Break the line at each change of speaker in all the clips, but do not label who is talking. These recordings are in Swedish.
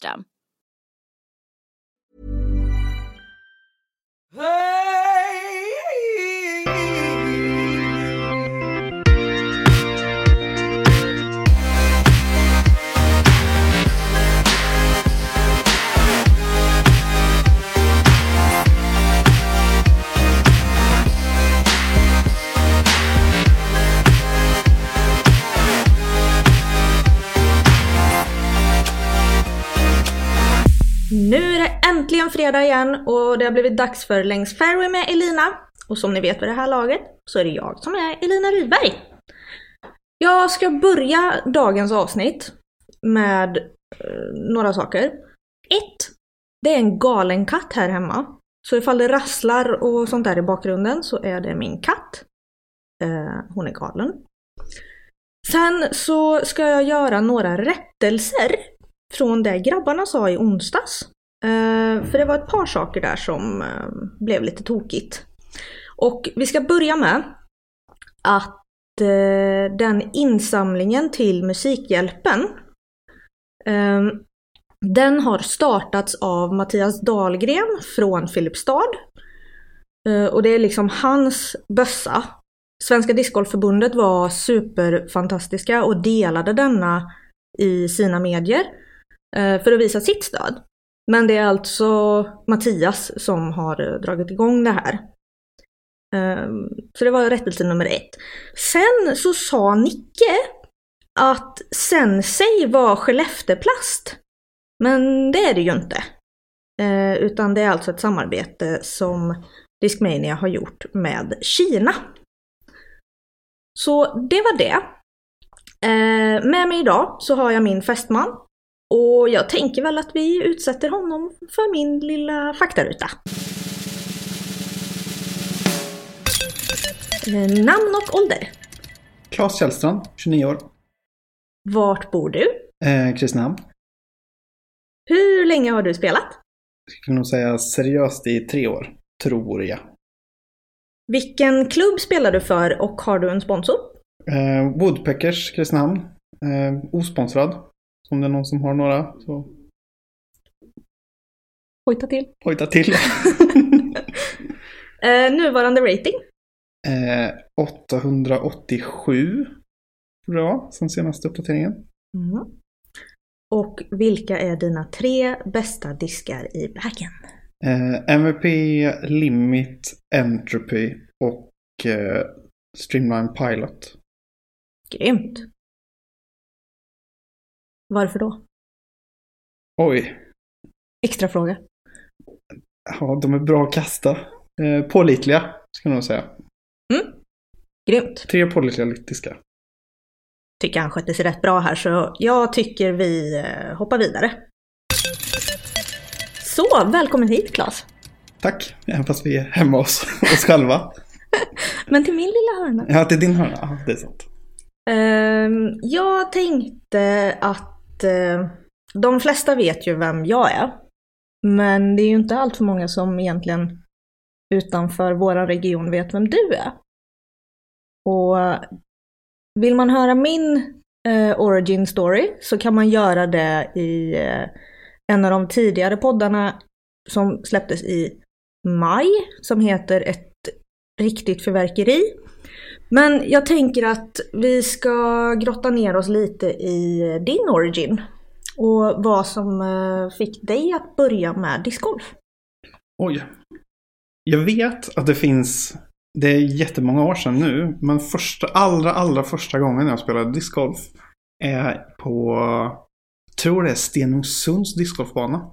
system.
Nu är det äntligen fredag igen och det har blivit dags för Längs Fairway med Elina. Och som ni vet vid det här laget så är det jag som är Elina Rydberg. Jag ska börja dagens avsnitt med eh, några saker. Ett, Det är en galen katt här hemma. Så ifall det rasslar och sånt där i bakgrunden så är det min katt. Eh, hon är galen. Sen så ska jag göra några rättelser från det grabbarna sa i onsdags. Eh, för det var ett par saker där som eh, blev lite tokigt. Och vi ska börja med att eh, den insamlingen till Musikhjälpen ehm, den har startats av Mattias Dahlgren från Filipstad. Och det är liksom hans bössa. Svenska Discgolfförbundet var superfantastiska och delade denna i sina medier Eh, för att visa sitt stöd. Men det är alltså Mattias som har eh, dragit igång det här. Ehm, så det var rättelse nummer ett. Sen så sa Nicke att Sensei var Skellefteplast. Men det är det ju inte. Eh, utan det är alltså ett samarbete som Discmania har gjort med Kina. Så det var det. Med mig idag så har jag min fästman. Och jag tänker väl att vi utsätter honom för min lilla faktaruta. Eh, Namn och ålder.
Claes Källstrand, 29 år.
Vart bor du?
Eh, Kristinehamn.
Hur länge har du spelat?
Jag kan nog säga seriöst i tre år. Tror jag.
Vilken klubb spelar du för och har du en sponsor?
Eh, Woodpeckers, Kristinehamn. Eh, osponsrad. Om det är någon som har några så
Hojta till.
hojta till.
Eh, nuvarande rating?
eh, 887 tror jag var, sen senaste uppdateringen.
Mm. Och vilka är dina tre bästa diskar i backen?
Eh, MVP, Limit, Entropy och eh, Streamline Pilot.
Grymt! Varför då?
Oj,
Extra fråga.
ja, de är bra att kasta. Eh, pålitliga, ska jag nog säga.
Grymt!
Tre pålitliga diskar.
Tycker han skötte sig rätt bra här så jag tycker vi eh, hoppar vidare. Så, välkommen hit Claes!
Tack, även fast vi är hemma hos oss själva.
Men till min lilla hörna.
Ja, är din hörna. Ja, det är sant.
Ehm, jag tänkte att eh, de flesta vet ju vem jag är. Men det är ju inte allt för många som egentligen utanför vår region vet vem du är. Och vill man höra min eh, origin story så kan man göra det i eh, en av de tidigare poddarna som släpptes i maj som heter Ett riktigt förverkeri. Men jag tänker att vi ska grotta ner oss lite i din origin och vad som eh, fick dig att börja med discgolf.
Oj. Jag vet att det finns, det är jättemånga år sedan nu, men första, allra, allra första gången jag spelade discgolf är på tror det är Stenungsunds discgolfbana.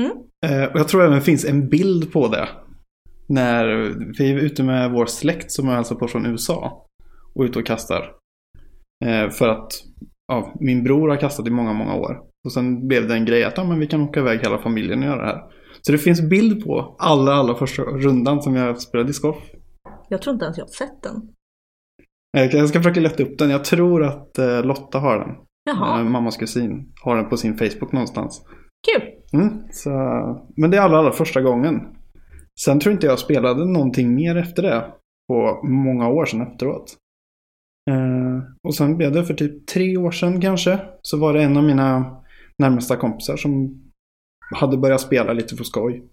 Mm.
Eh, och jag tror även det finns en bild på det. När vi är ute med vår släkt som är alltså på från USA. Och ute och kastar. Eh, för att ja, min bror har kastat i många, många år. Och sen blev det en grej att ja, men vi kan åka iväg hela familjen och göra det här. Så det finns bild på allra, allra första rundan som jag spelade discgolf.
Jag tror inte ens jag har sett den.
Eh, Jag ska försöka leta upp den. Jag tror att eh, Lotta har den.
Jaha,
Eh, mammas kusin har den på sin Facebook någonstans.
kul!
Mm, så, men det är allra, allra första gången. Sen tror inte jag spelade någonting mer efter det. På många år sedan efteråt. Eh, och sen blev det för typ tre år sedan kanske. Så var det en av mina närmsta kompisar som hade börjat spela lite för skoj.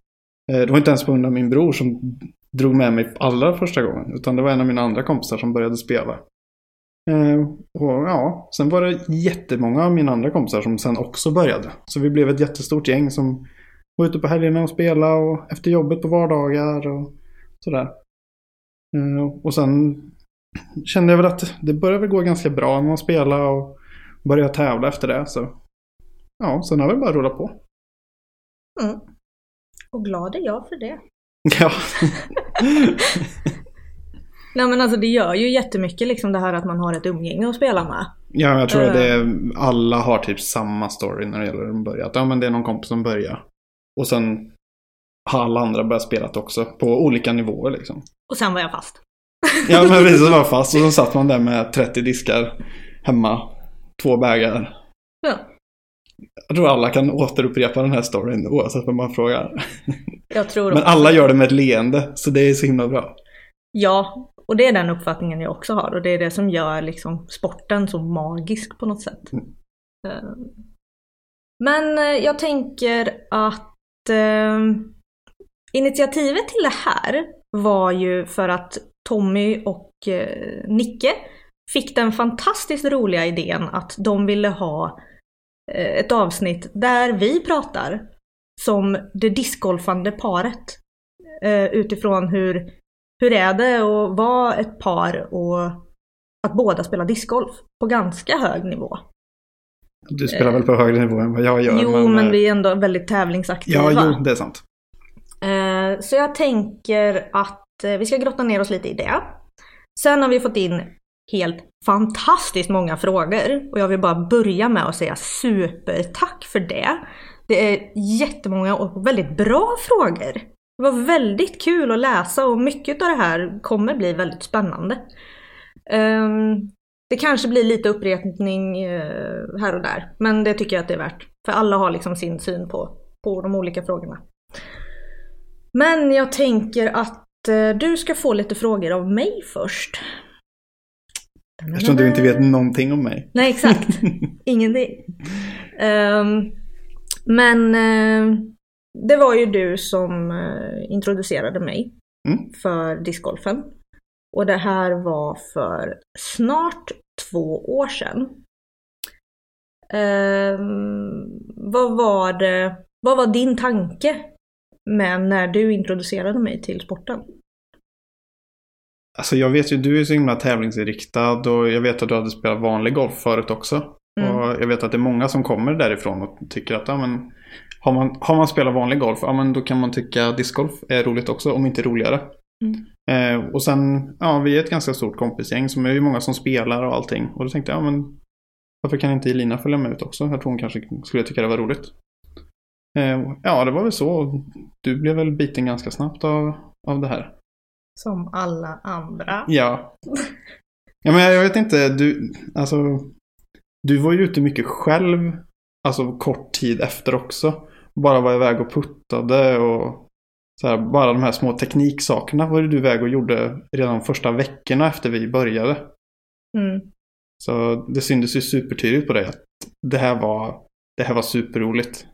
Eh, det var inte ens på grund av min bror som drog med mig allra första gången. Utan det var en av mina andra kompisar som började spela. Eh, och ja, sen var det jättemånga av mina andra kompisar som sen också började. Så vi blev ett jättestort gäng som var ute på helgerna och spelade och efter jobbet på vardagar och sådär. Eh, och sen kände jag väl att det började väl gå ganska bra när man spelade och började tävla efter det. Så ja, sen har vi bara rullat på.
Mm. Och glad är jag för det.
Ja.
Nej men alltså det gör ju jättemycket liksom det här att man har ett umgänge att spela med.
ja, jag tror att det är, alla har typ samma story när det gäller att börja. Att ja, men det är någon kompis som börjar. Och sen har alla andra börjat spela också på olika nivåer liksom.
Och sen var jag fast.
Ja, men precis. Var fast. Och så satt man där med 30 diskar hemma. Två bägar.
Ja.
Jag tror alla kan återupprepa den här storyn oavsett vad man frågar.
Jag tror
Men alla gör det med ett leende. Så det är så himla bra.
Ja, och det är den uppfattningen jag också har och det är det som gör liksom sporten så magisk på något sätt.
Mm.
Eh, Men eh, jag tänker att eh, initiativet till det här var ju för att Tommy och eh, Nicke fick den fantastiskt roliga idén att de ville ha eh, ett avsnitt där vi pratar som det discgolfande paret. Eh, utifrån hur, hur är det att vara ett par och att båda spelar discgolf på ganska hög nivå.
Du spelar väl på högre nivå än vad jag gör.
Jo, men,
eh,
vi är ändå väldigt tävlingsaktiva.
Ja, jo, det är sant.
Eh, Så jag tänker att eh, vi ska grotta ner oss lite i det. Sen har vi fått in helt fantastiskt många frågor och jag vill bara börja med att säga supertack för det. Det är jättemånga och väldigt bra frågor. Det var väldigt kul att läsa och mycket av det här kommer bli väldigt spännande. Ehm, Det kanske blir lite upprepning eh, här och där, men det tycker jag att det är värt. För alla har liksom sin syn på, på de olika frågorna. Men jag tänker att eh, du ska få lite frågor av mig först.
Eftersom du inte vet någonting om mig.
Nej, exakt. Ingenting. Ehm, men eh, det var ju du som eh, introducerade mig
Mm.
för discgolfen. Och det här var för snart två år sedan. Ehm, vad var det, vad var din tanke med när du introducerade mig till sporten?
Alltså jag vet ju, du är så himla tävlingsinriktad och jag vet att du hade spelat vanlig golf förut också.
Mm.
Och jag vet att det är många som kommer därifrån och tycker att ja, men, har, man, har man spelat vanlig golf, ja men då kan man tycka discgolf är roligt också, om inte roligare.
Mm.
Eh, och sen, ja vi är ett ganska stort kompisgäng som är ju många som spelar och allting. Och då tänkte jag, ja men varför kan inte Elina följa med ut också? Jag tror hon kanske skulle tycka det var roligt. Eh, ja, det var väl så. Du blev väl biten ganska snabbt av, av det här.
Som alla andra.
Ja. Ja men jag vet inte, du, alltså. Du var ju ute mycket själv. Alltså kort tid efter också. Bara var iväg och puttade och så här, bara de här små tekniksakerna var du iväg och gjorde redan första veckorna efter vi började.
Mm.
Så det syntes ju supertydligt på dig att det här var, det här var superroligt.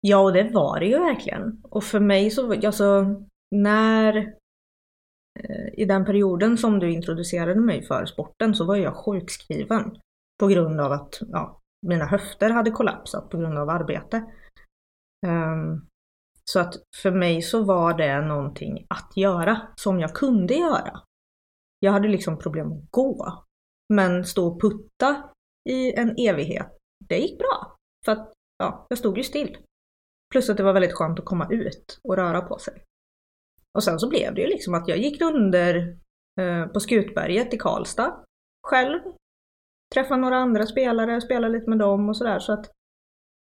Ja, och det var det ju verkligen. Och för mig så, alltså, när eh, i den perioden som du introducerade mig för sporten så var jag sjukskriven. På grund av att ja, mina höfter hade kollapsat på grund av arbete. Ehm, så att för mig så var det någonting att göra som jag kunde göra. Jag hade liksom problem att gå. Men stå och putta i en evighet, det gick bra. För att ja, jag stod ju still. Plus att det var väldigt skönt att komma ut och röra på sig. Och sen så blev det ju liksom att jag gick under eh, på Skutberget i Karlstad själv. Träffade några andra spelare, spelade lite med dem och sådär så att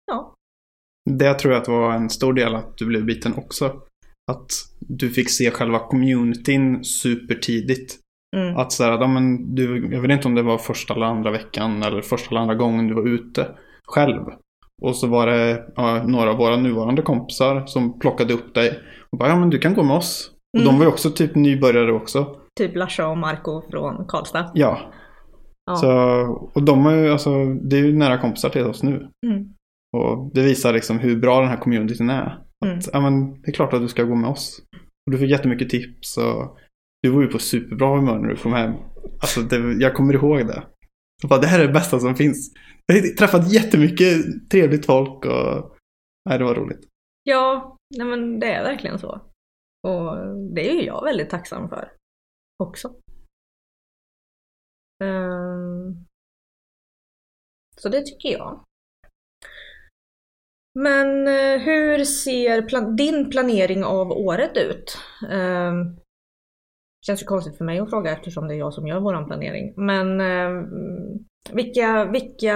ja.
Det tror jag att var en stor del att du blev biten också. Att du fick se själva communityn supertidigt.
Mm.
Att så här, ja, men du, jag vet inte om det var första eller andra veckan eller första eller andra gången du var ute själv. Och så var det ja, några av våra nuvarande kompisar som plockade upp dig och bara, ja men du kan gå med oss. Och
Mm.
de var ju också typ nybörjare också.
Typ Larsa och Marco från Karlstad.
Ja.
Ja.
Så, och de är ju, alltså, det är ju nära kompisar till oss nu.
Mm.
Och det visar liksom hur bra den här communityn är. Att,
Mm.
ja men det är klart att du ska gå med oss. Och du fick jättemycket tips och du var ju på superbra humör när du kom hem. Alltså det, jag kommer ihåg det. Jag bara, det här är det bästa som finns. Jag har träffat jättemycket trevligt folk och nej, det var roligt.
Ja, nej men det är verkligen så. Och det är ju jag väldigt tacksam för också. Ehm, så det tycker jag. Men eh, hur ser plan- din planering av året ut? Um, känns ju konstigt för mig att fråga eftersom det är jag som gör våran planering. Men ehm, vilka, vilka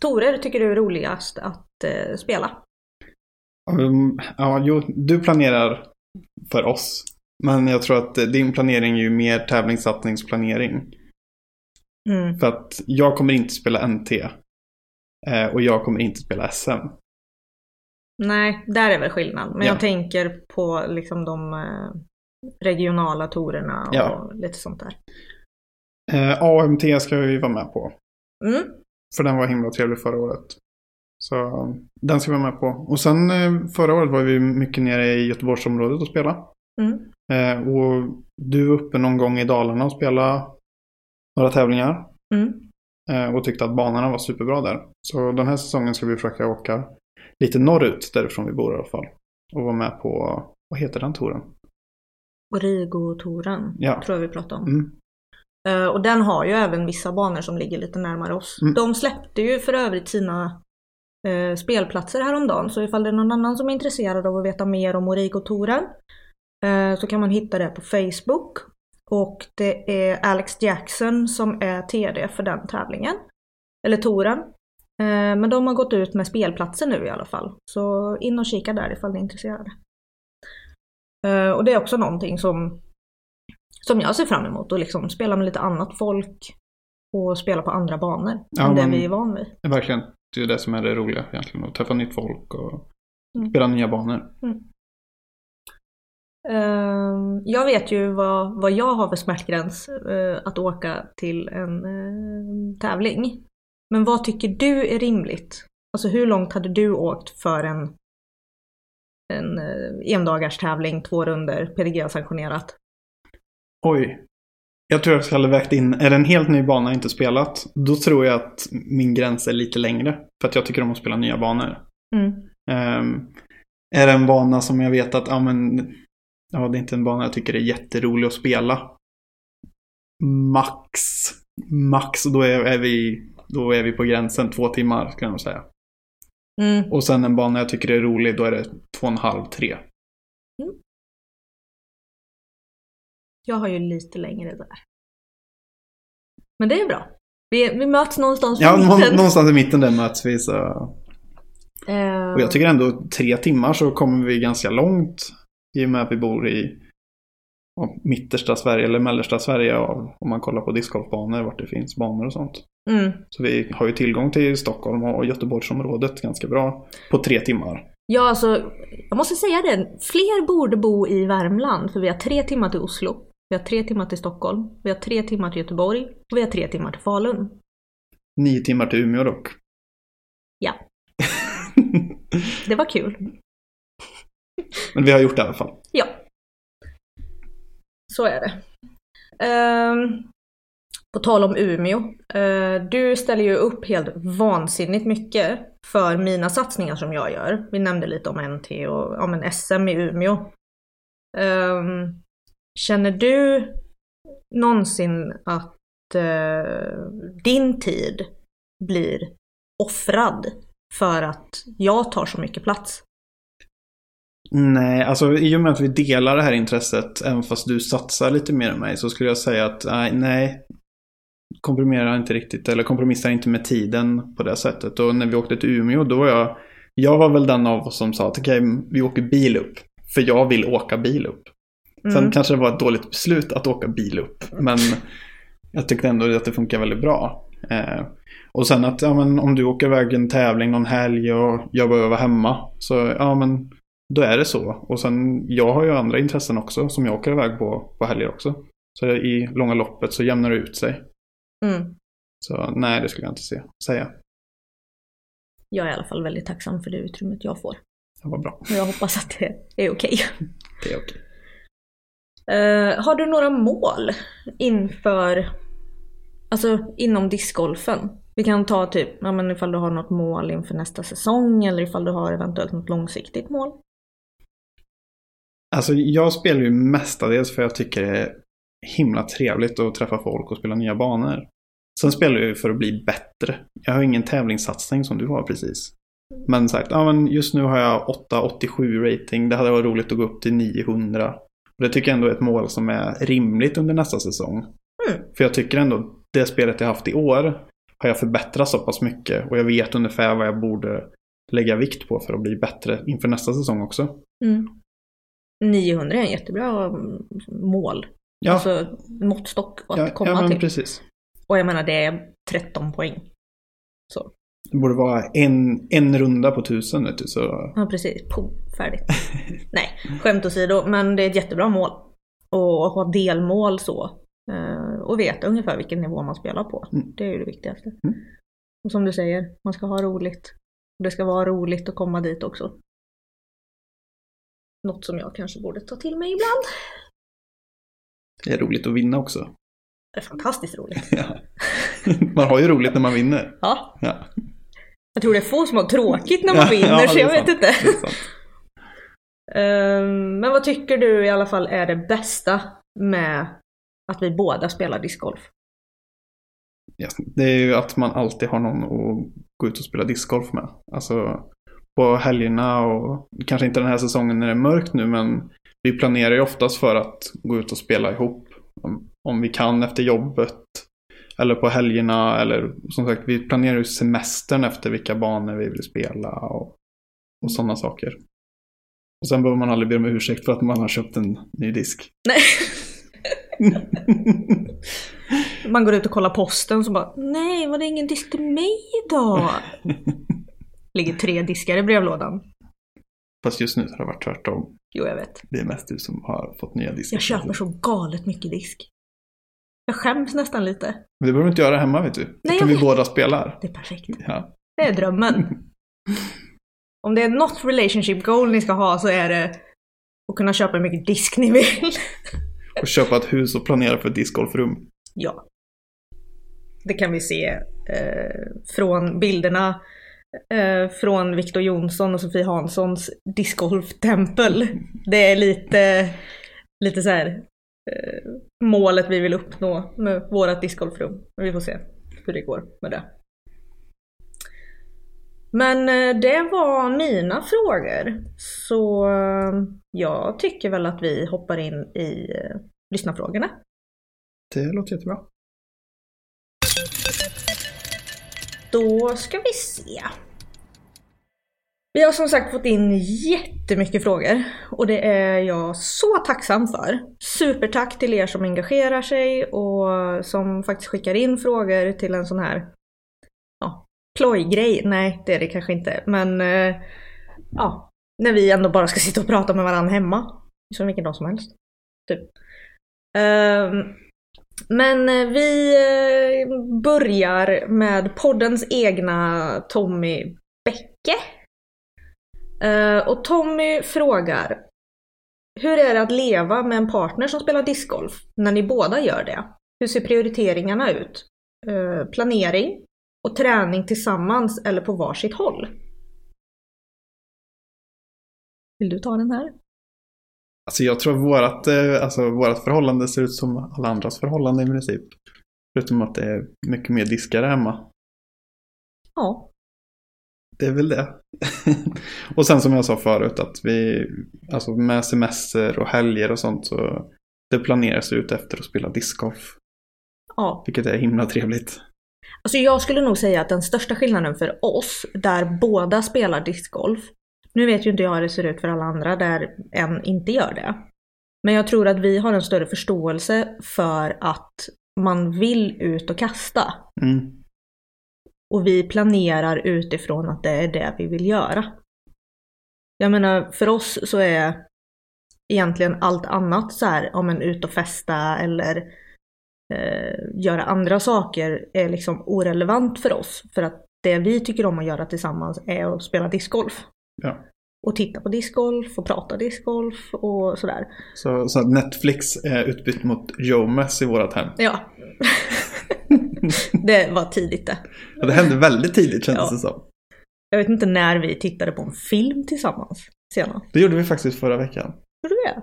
torer tycker du är roligast att eh, spela?
Um, ja, jo, du planerar för oss. Men jag tror att din planering är ju mer tävlingssatsningsplanering.
Mm.
För att jag kommer inte spela NT. eh, Och jag kommer inte spela SM.
Nej, där är väl skillnad. Men
Ja.
jag tänker på liksom de eh, regionala torerna och
Ja.
lite sånt där.
Eh, AMT ska ju vara med på.
Mm.
För den var himla trevlig förra året. Så den ska vi vara med på. Och sen eh, förra året var vi mycket nere i Göteborgsområdet och spela.
Mm.
Eh, och du var uppe någon gång i Dalarna och spela några tävlingar.
Mm.
Eh, och tyckte att banorna var superbra där. Så den här säsongen ska vi försöka åka lite norrut därifrån vi bor i alla fall. Och vara med på, vad heter den touren?
Origo-toren
Ja.
tror jag vi pratade om.
Mm.
Eh, och den har ju även vissa banor som ligger lite närmare oss.
Mm.
De släppte ju för övrigt sina eh, spelplatser häromdagen. Så ifall det är någon annan som är intresserad av att veta mer om Origo-toren eh, så kan man hitta det på Facebook. Och det är Alex Jackson som är TD för den tävlingen. Eller touren. Eh, men de har gått ut med spelplatser nu i alla fall. Så in och kika där ifall ni är intresserade. Eh, och det är också någonting som som jag ser fram emot och liksom spela med lite annat folk och spela på andra banor
Ja,
än det vi är van vid.
Det är verkligen det, är det som är det roliga egentligen. Att träffa nytt folk och
Mm.
spela nya banor.
Ehm, jag vet ju vad, vad jag har för smärtgräns eh, att åka till en tävling. Men vad tycker du är rimligt? Alltså hur långt hade du åkt för en, en uh, endagars tävling, två runder, PDG-sanktionerat?
Oj. Jag tror jag skulle vägt in, är det en helt ny bana jag inte spelat, då tror jag att min gräns är lite längre. För att jag tycker om att spela nya banor.
Mm.
Ehm, är det en bana som jag vet att, ja men, ja det är inte en bana jag tycker är jätterolig att spela. Max, max, då är, är vi, då är vi på gränsen två timmar jag nog säga.
Mm.
Och sen en bana jag tycker är rolig, då är det två och en halv, tre.
Jag har ju lite längre där. Men det är bra. Vi, vi möts någonstans
Ja, nå-
mitten.
någonstans i mitten där möts vi så.
Eh,
Och jag tycker ändå tre timmar så kommer vi ganska långt. I och med att vi bor i ja, mittersta Sverige eller mellersta Sverige om man kollar på discgolfbanor, vart det finns banor och sånt.
mm.
Så vi har ju tillgång till Stockholm och Göteborgsområdet ganska bra på tre timmar.
Ja, alltså, jag måste säga det. Fler borde bo i Värmland, för vi har tre timmar till Oslo. Vi har tre timmar till Stockholm. Vi har tre timmar till Göteborg. Och vi har tre timmar till Falun.
Nio timmar till Umeå dock.
Ja, det var kul.
Men vi har gjort det i alla fall.
Ja. Så är det. Um, på tal om Umeå. Uh, du ställer ju upp helt vansinnigt mycket för mina satsningar som jag gör. Vi nämnde lite om NT och om en SM i Umeå. Um, känner du någonsin att uh, din tid blir offrad för att jag tar så mycket plats.
Nej, alltså i och med att vi delar det här intresset, även fast du satsar lite mer än mig, så skulle jag säga att nej, komprimerar inte riktigt, eller kompromissar inte med tiden på det sättet. Och när vi åkte till Umeå, då var jag, jag var väl den av oss som sa att okej, okay, vi åker bil upp. För jag vill åka bil upp. Sen mm. kanske det var ett dåligt beslut att åka bil upp, men jag tyckte ändå att det funkar väldigt bra. Eh, och sen att ja, men om du åker iväg en tävling någon helg och jag behöver vara hemma. Så ja men då är det så. Och sen jag har ju andra intressen också som jag åker iväg på, på helger också. Så i långa loppet så jämnar det ut sig. Mm. Så nej, det skulle jag inte se, säga.
Jag är i alla fall väldigt tacksam för det utrymmet jag får.
Det var bra.
Och jag hoppas att det är okej. Okay.
Det är okej. Okay.
Uh, har du några mål inför, alltså inom discgolfen? Vi kan ta typ, ja men ifall du har något mål inför nästa säsong eller ifall du har eventuellt något långsiktigt mål.
Alltså jag spelar ju mestadels för jag tycker det är himla trevligt att träffa folk och spela nya banor. Sen spelar jag ju för att bli bättre. Jag har ingen tävlingssatsning som du har precis. Men sagt, ja men just nu har jag 887 rating. Det hade varit roligt att gå upp till 900. Och det tycker jag ändå är ett mål som är rimligt under nästa säsong. Mm. För jag tycker ändå det spelet jag haft i år har jag förbättrat så pass mycket. Och jag vet ungefär vad jag borde lägga vikt på för att bli bättre inför nästa säsong också. Mm.
900 är en jättebra mål. Ja. Alltså måttstock att ja, komma ja, till.
Precis.
Och jag menar det är 13 poäng. Så.
Det borde vara en, en runda på tusen vet du, så...
Ja precis, Pum, färdigt. Nej, skämt åsido, men det är ett jättebra mål. Och ha delmål så. Eh, och veta ungefär vilken nivå man spelar på. Mm. Det är ju det viktigaste. Mm. Och som du säger, man ska ha roligt. Det ska vara roligt att komma dit också. Något som jag kanske borde ta till mig ibland.
Det är roligt att vinna också.
Det är fantastiskt roligt.
ja. Man har ju roligt när man vinner.
Ja. ja. Jag tror det är få som har tråkigt när man vinner, ja, så jag vet inte. um, men vad tycker du i alla fall är det bästa med att vi båda spelar discgolf?
Ja, det är ju att man alltid har någon att gå ut och spela discgolf med. Alltså på helgerna och kanske inte den här säsongen när det är mörkt nu men vi planerar ju oftast för att gå ut och spela ihop. Om, om vi kan efter jobbet. Eller på helgerna eller som sagt vi planerar ju semestern efter vilka banor vi vill spela och, och sådana saker. Och sen behöver man aldrig be om ursäkt för att man har köpt en ny disk.
Nej. man går ut och kollar posten och så bara Nej, var det ingen disk till mig idag? Ligger tre diskar i brevlådan.
Fast just nu har det varit tvärtom.
Jo, jag vet.
Det är mest du som har fått nya diskar.
Jag köper så galet mycket disk. Jag skäms nästan lite.
Men det behöver du inte göra hemma vet du. Det Nej, kan vi båda spela.
Det är perfekt. Ja. Det är drömmen. Om det är något relationship goal ni ska ha så är det att kunna köpa hur mycket disk ni vill.
och köpa ett hus och planera för ett discgolfrum.
Ja. Det kan vi se eh, från bilderna eh, från Viktor Jonsson och Sofie Hanssons discgolftempel. Det är lite, lite så här eh, målet vi vill uppnå med vårat discgolfrum. Vi får se hur det går med det. Men eh, det var mina frågor. Så eh, jag tycker väl att vi hoppar in i eh, lyssnarfrågorna.
Det låter jättebra.
Då ska vi se. Vi har som sagt fått in jättemycket frågor och det är jag så tacksam för. Supertack till er som engagerar sig och som faktiskt skickar in frågor till en sån här ja, plojgrej. Nej, det är det kanske inte, men eh, ja, när vi ändå bara ska sitta och prata med varandra hemma. Som vilken dag som helst. Typ. Um, men eh, vi eh, börjar med poddens egna Tommy Bäcke. Eh, och Tommy frågar Hur är det att leva med en partner som spelar discgolf när ni båda gör det? Hur ser prioriteringarna ut? Planering och träning tillsammans eller på varsitt håll? Vill du ta den här?
Alltså jag tror att vårat, eh, alltså vårat förhållande ser ut som alla andras förhållanden i princip. Förutom att det är mycket mer diskar hemma.
Ja.
det är väl det. och sen som jag sa förut att vi, alltså med semester och helger och sånt så det planeras ut efter att spela discgolf.
Ja.
Vilket är himla trevligt.
Alltså jag skulle nog säga att den största skillnaden för oss, där båda spelar discgolf, nu vet ju inte jag hur det ser ut för alla andra där en inte gör det. Men jag tror att vi har en större förståelse för att man vill ut och kasta.
Mm.
Och vi planerar utifrån att det är det vi vill göra. Jag menar, för oss så är egentligen allt annat så här, om en ut och festa eller eh, göra andra saker är liksom orelevant för oss. För att det vi tycker om att göra tillsammans är att spela discgolf.
Ja.
Och titta på discgolf och prata discgolf och sådär.
Så, så att Netflix är utbytt mot Jomes i vårat hem.
Ja. det var tidigt det.
Ja, det hände väldigt tidigt kändes
Ja.
det som.
Jag vet inte när vi tittade på en film tillsammans senast.
Det gjorde vi faktiskt förra veckan.
Gjorde vi det?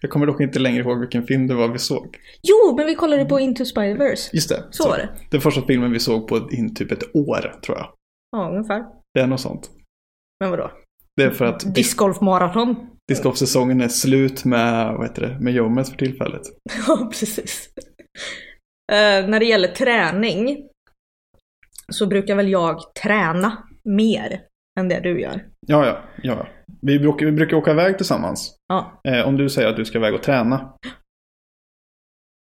Jag kommer dock inte längre ihåg vilken film det var vi såg.
Jo, men vi kollade på Into Spider-Verse.
Just det.
Så var det.
Den första filmen vi såg på in typ ett år tror jag.
Ja, ungefär.
Det är något sånt.
Men vadå?
Det är för att dis-
Discgolfmaraton.
discgolfsäsongen är slut med, vad heter det, med Jomes för tillfället.
Ja, precis. Eh, när det gäller träning så brukar väl jag träna mer än det du gör.
Ja, ja, ja. Vi brukar, vi brukar åka iväg tillsammans.
Ja,
Eh, om du säger att du ska iväg och träna.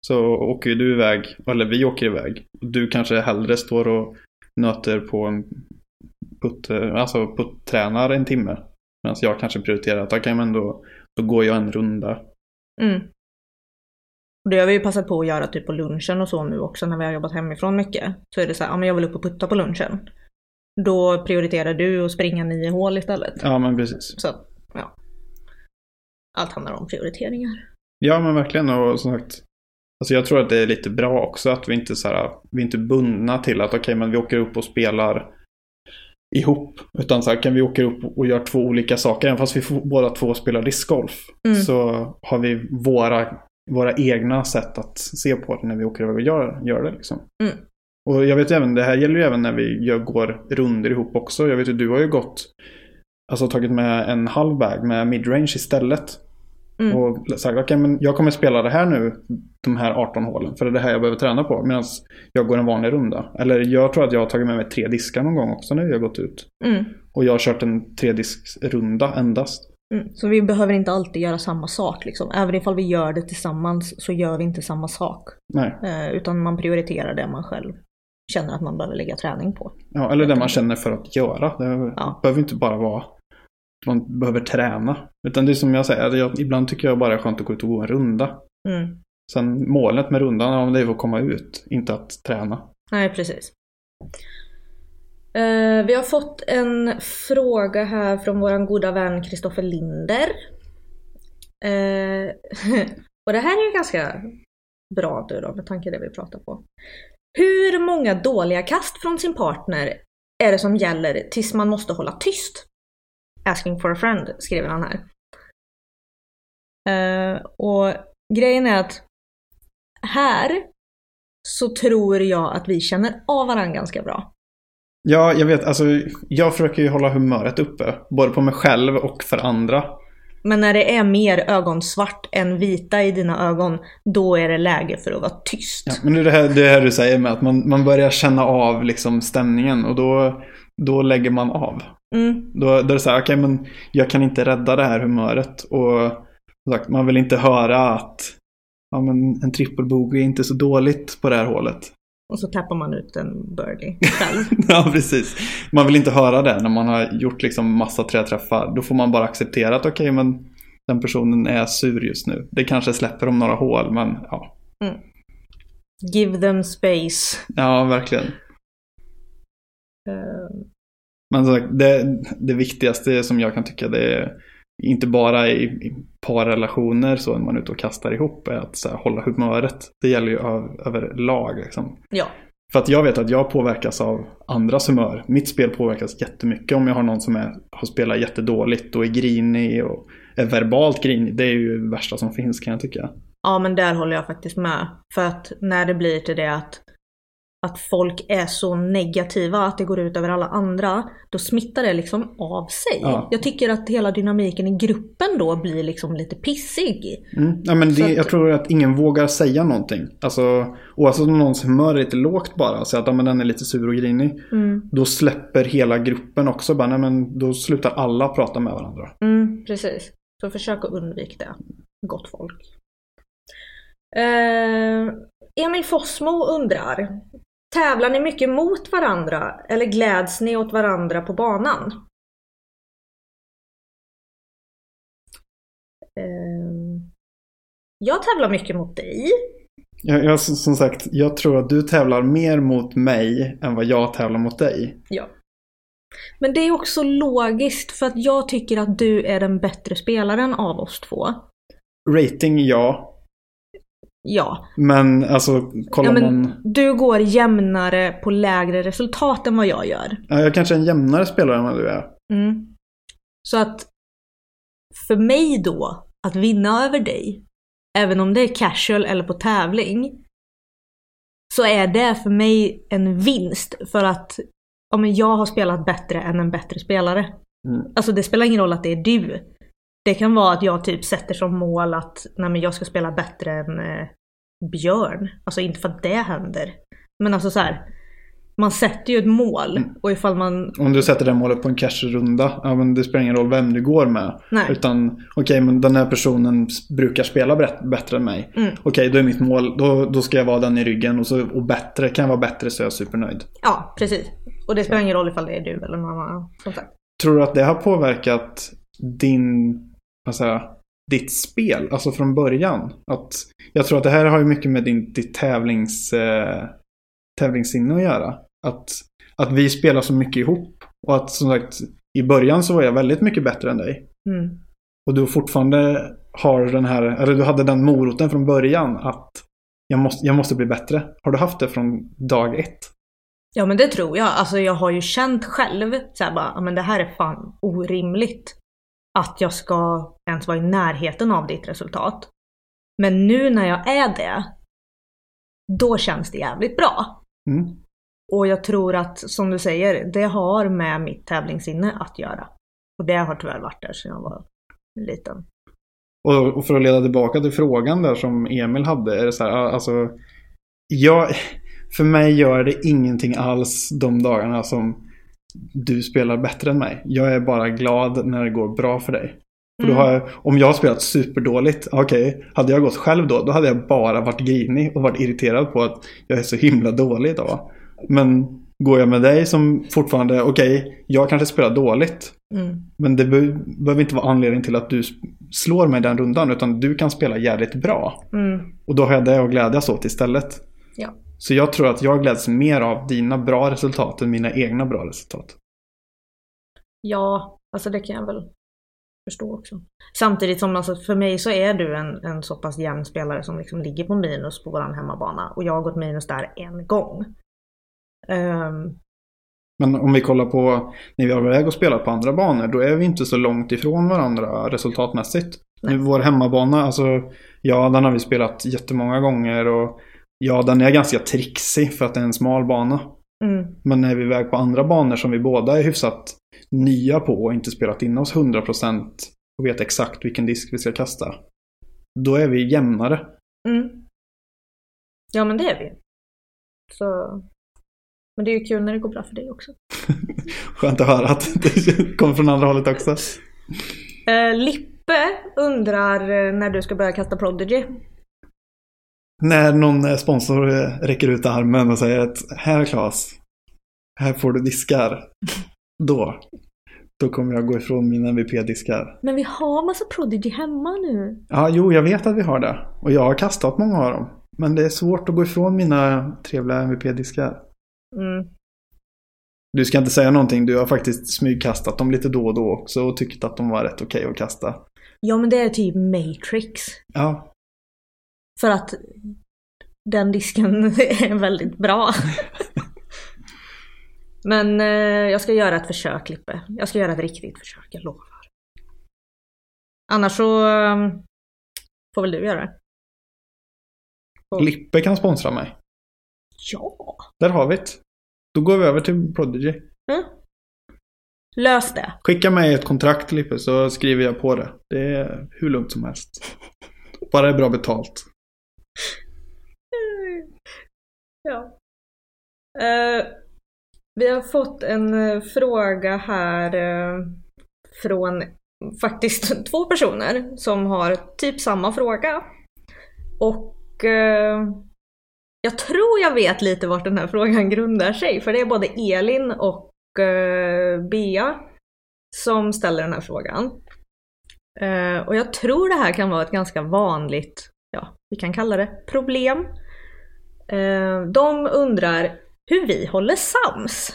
Så åker du iväg, eller vi åker iväg. Du kanske hellre står och nöter på en putt, eh, alltså putt-tränar en timme. Medan jag kanske prioriterar att okej men då, då går jag en runda.
mm. Det har vi ju passat på att göra typ på lunchen och så nu också när vi har jobbat hemifrån mycket. Så är det så här, ja men jag vill upp och putta på lunchen. Då prioriterar du att springa nio hål istället.
Ja men precis.
Så, ja. Allt handlar om prioriteringar.
Ja men verkligen och som sagt. Alltså jag tror att det är lite bra också att vi inte så här, vi är inte bundna till att okej men vi åker upp och spelar ihop. Utan så här kan vi åka upp och göra två olika saker. Även fast vi båda två spelar discgolf.
Mm.
Så har vi våra, våra egna sätt att se på det när vi åker iväg och gör, gör det. Liksom.
Mm.
Och jag vet även, det här gäller ju även när vi gör, går runder ihop också. Jag vet ju, du har ju gått, alltså tagit med en halv bag med midrange istället.
Mm.
Och sagt, okej men jag kommer spela det här nu, de här 18 hålen. För det är det här jag behöver träna på. Medan jag går en vanlig runda. Eller jag tror att jag har tagit med mig tre diskar någon gång också när vi har gått ut.
Mm.
Och jag har kört en tredisksrunda endast.
Mm. Så vi behöver inte alltid göra samma sak liksom. Även ifall vi gör det tillsammans så gör vi inte samma sak.
Nej.
Eh, utan man prioriterar det man själv känner att man behöver lägga träning på.
Ja, eller det man känner för att göra. Det
Ja.
behöver inte bara vara man behöver träna. Utan det är som jag säger, jag, ibland tycker jag bara det är skönt att gå ut och gå en runda.
Mm.
Sen målet med rundan, ja, det är att komma ut, inte att träna.
Nej, precis. Eh, vi har fått en fråga här från vår goda vän Kristoffer Linder. Eh, och det här är ju ganska bra du då, med tanke på det vi pratar på. Hur många dåliga kast från sin partner är det som gäller tills man måste hålla tyst? Asking for a friend, skriver han här. Eh, och grejen är att här så tror jag att vi känner av varandra ganska bra.
Ja, jag vet, alltså jag försöker ju hålla humöret uppe. Både på mig själv och för andra.
Men när det är mer ögonsvart än vita i dina ögon, då är det läge för att vara tyst.
Ja, men det är det här, det här du säger med att man, man börjar känna av liksom stämningen och då, då lägger man av.
Mm,
Då, då är det så här, okej men jag kan inte rädda det här humöret. Och sagt, man vill inte höra att ja, men en trippelbogey är inte så dåligt på det här hålet.
och så tappar man ut en birdie själv.
ja, precis. Man vill inte höra det när man har gjort liksom massa träträffar. Då får man bara acceptera att okej men den personen är sur just nu. Det kanske släpper om några hål men ja.
Give them space.
Ja, verkligen.
Eh,
Men sagt, det, det viktigaste som jag kan tycka det är inte bara i, i parrelationer så när man är ute och kastar ihop är att så här, hålla humöret. Det gäller ju över, överlag liksom.
ja.
För att jag vet att jag påverkas av andras humör. Mitt spel påverkas jättemycket om jag har någon som är, har spelat jättedåligt och är grinig och är verbalt grinig. Det är ju det värsta som finns kan jag tycka.
ja, men där håller jag faktiskt med. För att när det blir till det att att folk är så negativa att det går ut över alla andra, då smittar det liksom av sig.
Ja.
Jag tycker att hela dynamiken i gruppen då blir liksom lite pissig.
Mm. Ja, men det,
att-
jag tror att ingen vågar säga någonting. Alltså, oavsett om någons humör är lite lågt bara, så att ja, men den är lite sur och grinig.
Mm.
Då släpper hela gruppen också. Bara, nej, men då slutar alla prata med varandra.
Mm, precis. Så försök att undvika det. Gott folk. Eh, Emil Fossmo undrar. Tävlar ni mycket mot varandra eller gläds ni åt varandra på banan? Eh, jag tävlar mycket mot dig.
Jag, jag, som sagt, jag tror att du tävlar mer mot mig än vad jag tävlar mot dig.
Ja. Men det är också logiskt för att jag tycker att du är den bättre spelaren av oss två.
Rating, ja.
Ja,
Men alltså, kollar
ja men
man...
du går jämnare på lägre resultat än vad jag gör.
Ja, jag kanske är en jämnare spelare än vad du är.
Mm. Så att för mig då, att vinna över dig, även om det är casual eller på tävling, så är det för mig en vinst för att ja, men jag har spelat bättre än en bättre spelare.
Mm.
Alltså det spelar ingen roll att det är du. Det kan vara att jag typ sätter som mål att nej, men jag ska spela bättre än eh, Björn. Alltså inte för att det händer. Men alltså så här. Man sätter ju ett mål
Mm.
och ifall man...
Om du sätter det målet på en cash-runda, ja men det spelar ingen roll vem du går med.
Nej.
Utan, okej men den här personen brukar spela bättre, än mig.
Mm.
Okej, då är mitt mål, då, då ska jag vara den i ryggen och, så, och bättre, kan jag vara bättre så är jag supernöjd.
Ja, precis. Och det spelar ingen roll ifall det är du eller någon annan.
Tror du att det har påverkat din, vad säger jag, ditt spel, alltså från början? Att, jag tror att det här har ju mycket med din, ditt tävlings, eh, tävlingssinne att göra. Att, att vi spelar så mycket ihop. Och att som sagt, i början så var jag väldigt mycket bättre än dig.
Mm.
Och du fortfarande har den här, eller du hade den moroten från början att jag måste, jag måste bli bättre. Har du haft det från dag ett?
Ja men det tror jag. Alltså jag har ju känt själv så här bara, "Ja, men det här är fan orimligt. Att jag ska ens vara i närheten av ditt resultat. Men nu när jag är det, då känns det jävligt bra.
Mm.
Och jag tror att, som du säger, det har med mitt tävlingssinne att göra. Och det har tyvärr varit där sedan jag var liten.
Och, för att leda tillbaka till frågan där som Emil hade. Är det så här, alltså, jag, för mig gör det ingenting alls de dagarna som du spelar bättre än mig. Jag är bara glad när det går bra för dig. För
Mm.
har jag, om jag har spelat superdåligt, okej, hade jag gått själv då, då hade jag bara varit grinig och varit irriterad på att jag är så himla dålig idag. Men går jag med dig som fortfarande, okej, jag kanske spelar dåligt,
Mm.
men det be- behöver inte vara anledning till att du slår mig den rundan, utan du kan spela jävligt bra.
Mm.
Och då har jag det att glädjas åt istället.
Ja.
Så jag tror att jag gläds mer av dina bra resultat än mina egna bra resultat.
Ja, alltså det kan jag väl förstå också. Samtidigt som alltså för mig så är du en, en så pass jämn spelare som liksom ligger på minus på våran hemmabana och jag har gått minus där en gång. Ehm,
Men om vi kollar på när vi har väg och spelat på andra banor, då är vi inte så långt ifrån varandra resultatmässigt.
Nej.
Vår hemmabana, alltså ja, den har vi spelat jättemånga gånger och ja, den är ganska trixig för att det är en smal bana.
mm,
Men när vi är iväg på andra banor som vi båda är hyfsat nya på och inte spelat in oss 100% och vet exakt vilken disk vi ska kasta. Då är vi jämnare.
mm. Ja men det är vi. Så... Men det är ju kul när det går bra för dig också.
Skönt att höra att det kommer från andra hållet också.
Eh, Lippe undrar eh, när du ska börja kasta Prodigy.
När någon eh, sponsor eh, räcker ut armen och säger att här Claes, här får du diskar. Då, då kommer jag gå ifrån mina MVP-diskar.
Men vi har massa Prodigy hemma nu.
Ja, jo, jag vet att vi har det. Och jag har kastat många av dem. Men det är svårt att gå ifrån mina trevliga MVP-diskar.
Mm.
Du ska inte säga någonting, du har faktiskt smygkastat dem lite då och då också och tyckt att de var rätt okej att kasta.
Ja men det är typ Matrix.
Ja,
För att den disken är väldigt bra. Men eh, jag ska göra ett försök Lippe. Jag ska göra ett riktigt försök, jag lovar. Annars så eh, får väl du göra det. Och-
Lippe kan sponsra mig.
Ja.
Där har vi det. Då går vi över till Prodigy.
Mm. Lös det.
Skicka mig ett kontrakt Lippe så skriver jag på det. Det är hur lugnt som helst. Bara det är bra betalt.
Ja. Uh, vi har fått en uh, fråga här uh, från faktiskt två personer som har typ samma fråga. Och jag tror jag vet lite vart den här frågan grundar sig för det är både Elin och Bea som ställer den här frågan. Och jag tror det här kan vara ett ganska vanligt, ja, vi kan kalla det problem. Eh, de undrar hur vi håller sams.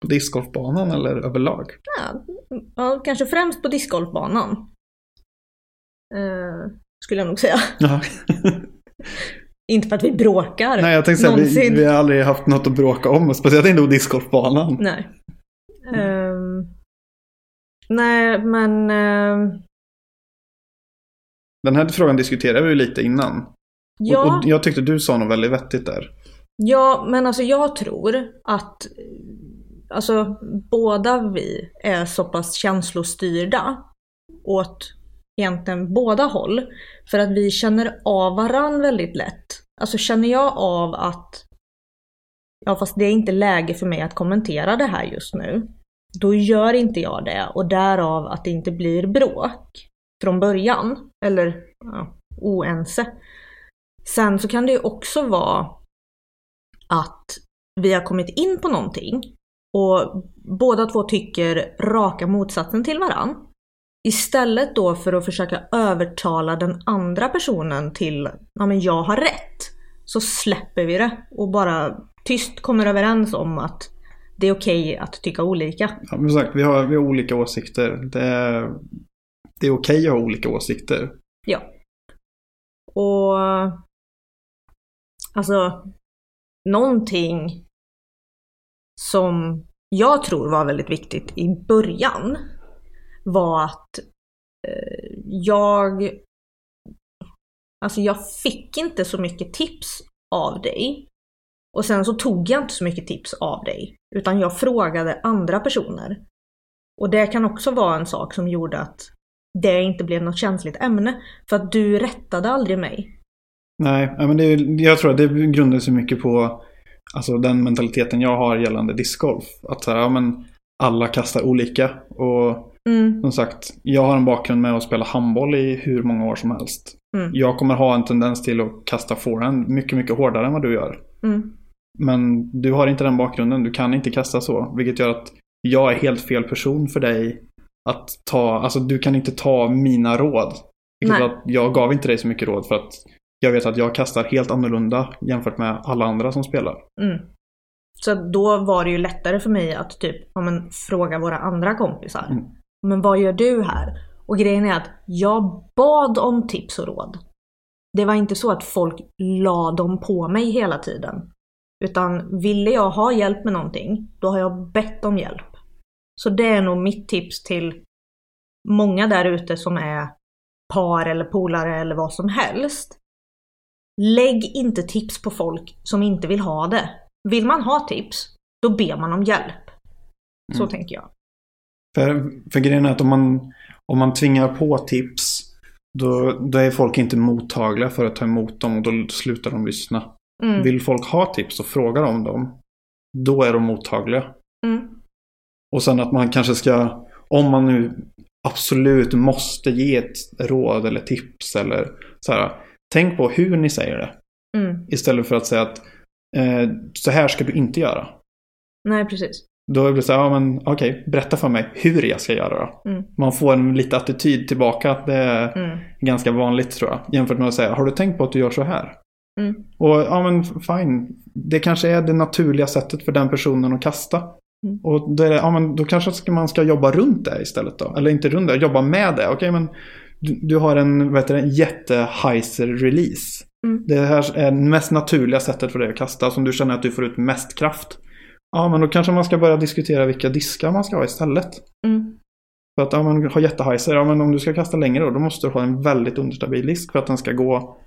På discgolfbanan eller överlag?
Ja, ja, kanske främst på discgolfbanan. Eh, skulle jag nog säga.
Ja.
Inte för att vi bråkar.
Nej, jag tänkte säga vi, vi har aldrig haft något att bråka om. Speciellt inte på discgolfbanan.
Nej. Ehm, nej, men... ehm,
Den här frågan diskuterade vi ju lite innan. Och,
ja,
och jag tyckte du sa något väldigt vettigt där.
ja, men alltså jag tror att alltså, båda vi är så pass känslostyrda åt egentligen båda håll. För att vi känner av varann väldigt lätt. Alltså känner jag av att ja fast det är inte läge för mig att kommentera det här just nu. Då gör inte jag det och därav att det inte blir bråk från början. Eller ja, oense. Sen så kan det ju också vara att vi har kommit in på någonting och båda två tycker raka motsatsen till varann. Istället då för att försöka övertala den andra personen till ja men jag har rätt. Så släpper vi det och bara tyst kommer överens om att det är okej att tycka olika.
Ja, men sagt, vi har, vi har olika åsikter. Det är, det är okej att ha olika åsikter.
Ja. Och alltså någonting som jag tror var väldigt viktigt i början var att eh, jag Alltså jag fick inte så mycket tips av dig. Och sen så tog jag inte så mycket tips av dig. Utan jag frågade andra personer. Och det kan också vara en sak som gjorde att det inte blev något känsligt ämne. För att du rättade aldrig mig.
Nej, men det, jag tror att det grundar sig mycket på alltså, den mentaliteten jag har gällande discgolf. Att så här, ja, men alla kastar olika. Och
Mm,
som sagt, jag har en bakgrund med att spela handboll i hur många år som helst.
mm,
Jag kommer ha en tendens till att kasta forehand mycket, mycket hårdare än vad du gör.
mm,
Men du har inte den bakgrunden, du kan inte kasta så. Vilket gör att jag är helt fel person för dig att ta, alltså du kan inte ta mina råd. Att jag gav inte dig så mycket råd för att jag vet att jag kastar helt annorlunda jämfört med alla andra som spelar.
mm. Så då var det ju lättare för mig att typ ja, men, fråga våra andra kompisar.
Mm.
Men vad gör du här? Och grejen är att jag bad om tips och råd. Det var inte så att folk la dem på mig hela tiden. Utan ville jag ha hjälp med någonting, då har jag bett om hjälp. Så det är nog mitt tips till många där ute som är par eller polare eller vad som helst. Lägg inte tips på folk som inte vill ha det. Vill man ha tips, då ber man om hjälp. Så
Mm.
tänker jag.
För, för grejen är att om man, om man tvingar på tips då, då är folk inte mottagliga för att ta emot dem och då slutar de lyssna.
Mm.
Vill folk ha tips och frågar om dem, då är de mottagliga.
Mm.
Och sen att man kanske ska, om man nu absolut måste ge ett råd eller tips eller så här. Tänk på hur ni säger det.
Mm.
Istället för att säga att eh, så här ska du inte göra.
Nej, precis.
Då blir det så här, ja men okej, berätta för mig hur jag ska göra då.
Mm.
Man får en lite attityd tillbaka. Det är
Mm.
ganska vanligt tror jag. Jämfört med att säga, har du tänkt på att du gör så här?
Mm.
Och ja men fine. Det kanske är det naturliga sättet för den personen att kasta.
Mm.
Och då, är det, ja, men då kanske man ska jobba runt det istället då. Eller inte runt det, jobba med det. Okej men du, du har en, vad heter det, jätte-heiser-release.
Mm.
Det här är det mest naturliga sättet för dig att kasta. Som du känner att du får ut mest kraft. Ja men då kanske man ska börja diskutera vilka diskar man ska ha istället.
Mm.
För att ja, man har jätteheiser, ja men om du ska kasta längre då, då måste du ha en väldigt understabil disk för att den ska gå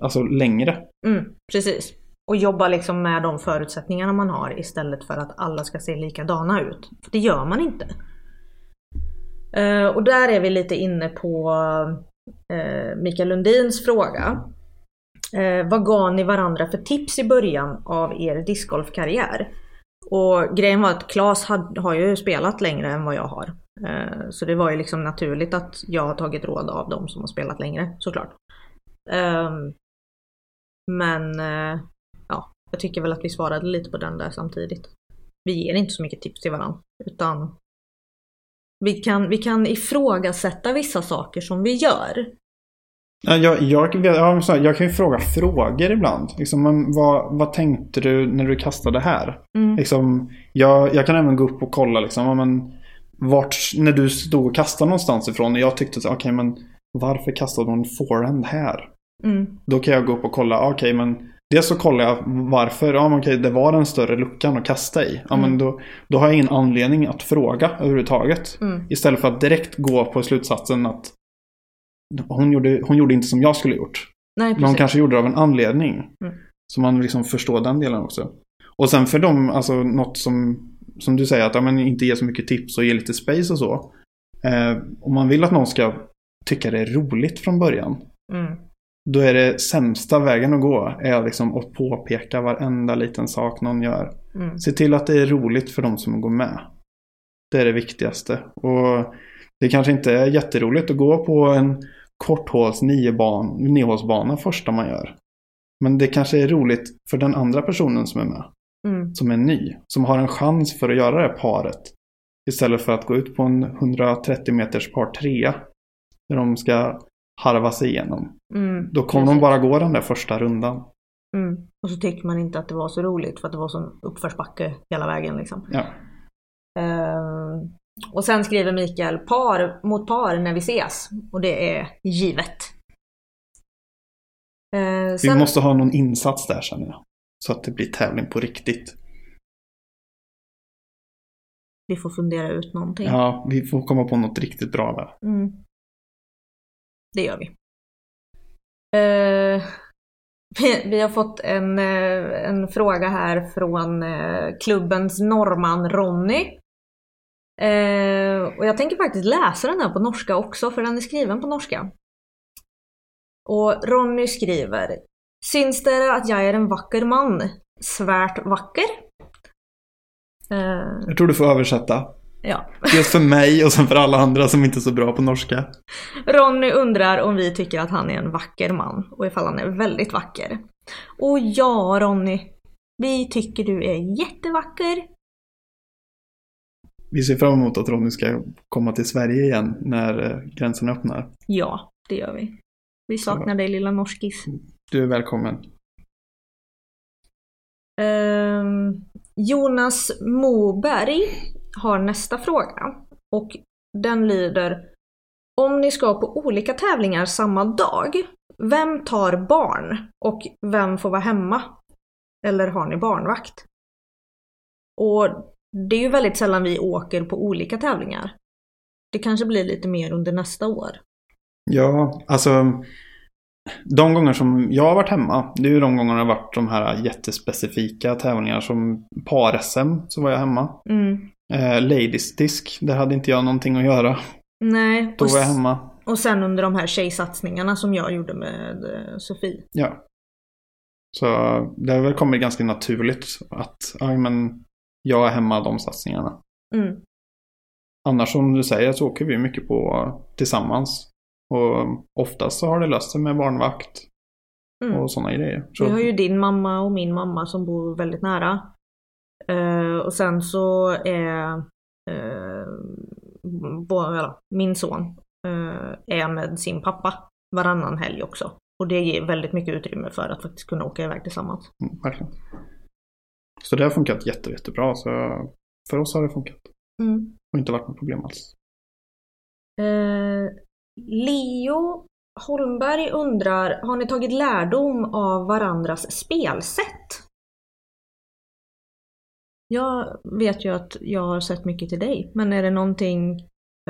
alltså längre.
Mm. Precis. Och jobba liksom med de förutsättningarna man har istället för att alla ska se likadana ut. För det gör man inte. Eh, och där är vi lite inne på eh, Mikael Lundins fråga. Eh, vad gav ni varandra för tips i början av er discgolfkarriär? Och grejen var att Claes har ju spelat längre än vad jag har. Så det var ju liksom naturligt att jag har tagit råd av de som har spelat längre såklart. Ehm, men jag tycker väl att vi svarade lite på den där samtidigt. Vi ger inte så mycket tips till varandra utan vi kan, vi kan ifrågasätta vissa saker som vi gör.
Ja, jag, jag, jag, jag kan ju fråga frågor ibland. Liksom, men vad, vad tänkte du när du kastade här?
Mm.
Liksom, jag, jag kan även gå upp och kolla liksom, men, vart, när du stod och kastade någonstans ifrån. Och jag tyckte så okay, men varför kastade hon forehand här?
Mm.
Då kan jag gå upp och kolla, okej okay, men Dels så kollar jag varför, ja men okej det var den större luckan att kasta i. Ja
Mm.
men då, då har jag ingen anledning att fråga överhuvudtaget.
Mm.
Istället för att direkt gå på slutsatsen att hon gjorde, hon gjorde inte som jag skulle gjort.
Nej,
Men hon kanske gjorde det av en anledning.
Mm.
Så man liksom förstår den delen också. Och sen för dem, alltså något som, som du säger att ja, men inte ge så mycket tips och ge lite space och så. Eh, om man vill att någon ska tycka det är roligt från början. Då är det sämsta vägen att gå är liksom att påpeka varenda liten sak någon gör.
Mm.
Se till att det är roligt för de som går med. Det är det viktigaste. Och det kanske inte är jätteroligt att gå på en korthåls niohålsbana första man gör. Men det kanske är roligt för den andra personen som är med.
Mm.
Som är ny. Som har en chans för att göra det paret. Istället för att gå ut på en 130 meters par trea. Där de ska harva sig igenom.
Mm.
Då kommer de bara gå den där första rundan.
Mm. Och så tycker man inte att det var så roligt för att det var sån uppförsbacke hela vägen liksom.
Ja.
Ehm, och sen skriver Mikael par mot par när vi ses. Och det är givet.
Vi
sen,
måste ha någon insats där känner jag. Så att det blir tävling på riktigt.
vi får fundera ut någonting.
Ja, vi får komma på något riktigt bra där.
Mm. Det gör vi. Eh, vi, vi har fått en, eh, en fråga här från eh, klubbens norrman Ronny. Eh, och jag tänker faktiskt läsa den här på norska också, för den är skriven på norska. Och Ronny skriver Syns det att jag är en vacker man? Svärt vacker? Eh,
Jag tror du får översätta
ja.
Dels för mig och sen för alla andra som inte är så bra på norska.
Ronny undrar om vi tycker att han är en vacker man och ifall han är väldigt vacker. Och ja, Ronny. Vi tycker du är jättevacker.
Vi ser fram emot att Ronny ska komma till Sverige igen när eh, gränsen öppnar.
Ja, det gör vi. Vi saknar dig lilla norskis.
Du är välkommen.
Ehm, Jonas Moberg har nästa fråga. Och den lyder Om ni ska på olika tävlingar samma dag, vem tar barn? Och vem får vara hemma? Eller har ni barnvakt? Och det är ju väldigt sällan vi åker på olika tävlingar. Det kanske blir lite mer under nästa år.
Ja, alltså. De gånger som jag har varit hemma, det är ju de gånger det har varit de här jättespecifika tävlingar som par-SM, så var jag hemma.
Mm.
Eh, Ladies Disk, där hade inte jag någonting att göra.
Nej,
Då var jag hemma.
och sen under de här tjejsatsningarna som jag gjorde med eh, Sofie.
Ja. Så det har väl kommit ganska naturligt att ja, men jag är hemma de satsningarna.
Mm.
Annars som du säger så åker vi mycket på tillsammans. Och oftast så har det löst sig med barnvakt
Mm.
och sådana grejer. Så,
Vi har ju din mamma och min mamma som bor väldigt nära. Eh, och sen så är bo- ja, min son eh, är med sin pappa varannan helg också. Och det ger väldigt mycket utrymme för att faktiskt kunna åka iväg tillsammans.
Mm, verkligen. Så det har funkat jätte, jättebra. Så för oss har det funkat.
Mm.
Och inte varit något problem alls.
Leo Holmberg undrar, har ni tagit lärdom av varandras spelsätt? Jag vet ju att jag har sett mycket till dig, men är det någonting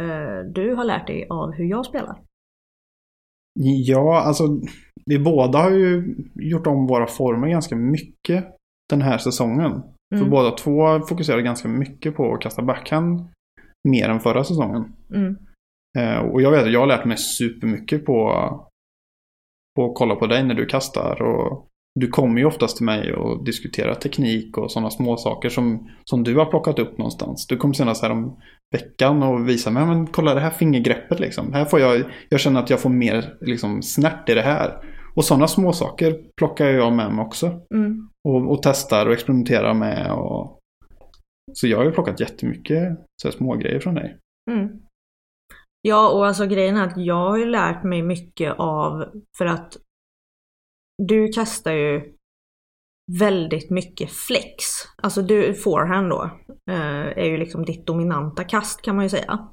eh, du har lärt dig av hur jag spelar?
Ja, alltså vi båda har ju gjort om våra former ganska mycket den här säsongen. För
Mm.
båda två fokuserade ganska mycket på att kasta backhand mer än förra säsongen.
Mm.
Eh, och jag vet att jag har lärt mig supermycket på, på att kolla på dig när du kastar. Och du kommer ju oftast till mig och diskuterar teknik och sådana små saker som, som du har plockat upp någonstans. Du kom senast här om veckan och visade mig, men kolla det här fingergreppet liksom. Här får jag, jag känner att jag får mer liksom, snärt i det här. Och sådana små saker plockar jag med mig också.
Mm.
Och, och testar och experimenterar med. Och... Så jag har ju plockat jättemycket så små grejer från dig.
Mm. Ja, och alltså grejen är att jag har ju lärt mig mycket av, för att du kastar ju väldigt mycket flex. Alltså du, forehand då, eh, är ju liksom ditt dominanta kast kan man ju säga.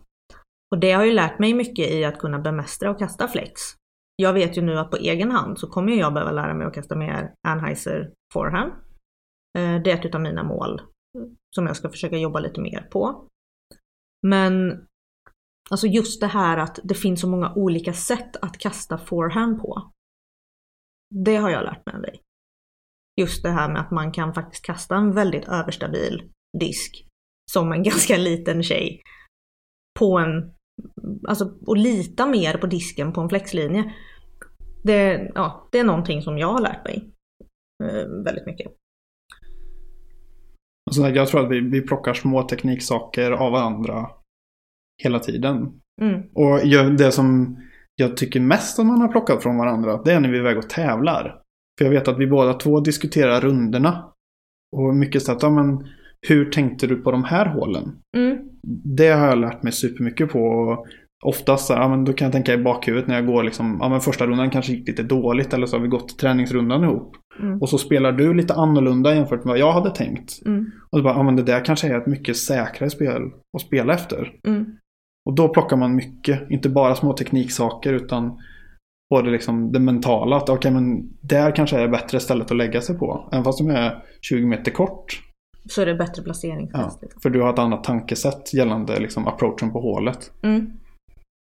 Och det har ju lärt mig mycket i att kunna bemästra och kasta flex. Jag vet ju nu att på egen hand så kommer jag behöva lära mig att kasta mer Anheuser forehand. Eh, det är ett av mina mål som jag ska försöka jobba lite mer på. Men Alltså just det här att det finns så många olika sätt att kasta forehand på. Det har jag lärt mig av dig. Just det här med att man kan faktiskt kasta en väldigt överstabil disk som en ganska liten tjej på en, alltså och lita mer på disken på en flexlinje. Det, ja, det är någonting som jag har lärt mig eh, väldigt mycket.
Så jag tror att vi, vi plockar små tekniksaker av varandra hela tiden.
Mm,
Och det som jag tycker mest att man har plockat från varandra, det är när vi är iväg och tävlar. För jag vet att vi båda två diskuterar runderna. Och mycket så att, ja men hur tänkte du på de här hålen?
mm,
Det har jag lärt mig supermycket på. Och Oftast så ja, men då kan jag tänka i bakhuvudet när jag går liksom, ja men första rundan kanske gick lite dåligt eller så har vi gått träningsrundan ihop.
mm,
Och så spelar du lite annorlunda jämfört med vad jag hade tänkt.
mm,
Och så bara, ja men det där kanske är ett mycket säkrare spel att spela efter.
mm.
Och då plockar man mycket, inte bara små tekniksaker utan både liksom det mentala. Att okej men där kanske är bättre stället att lägga sig på. Även fast de är 20 meter kort.
Så är det bättre
Ja,
placeringstest. liksom.
för du har ett annat tankesätt gällande liksom approachen på hålet.
Mm.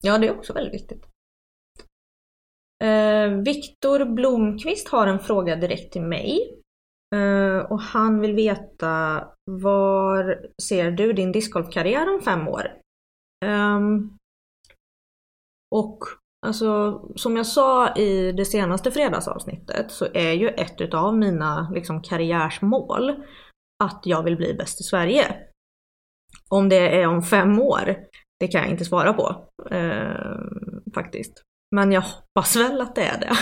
Ja, det är också väldigt viktigt. Eh, Viktor Blomqvist har en fråga direkt till mig. Eh, och han vill veta var ser du din discgolfkarriär om fem år? Um, och alltså, som jag sa i det senaste fredagsavsnittet så är ju ett utav mina liksom, karriärsmål att jag vill bli bäst i Sverige. Om det är om fem år, det kan jag inte svara på um, faktiskt. Men jag hoppas väl att det är det.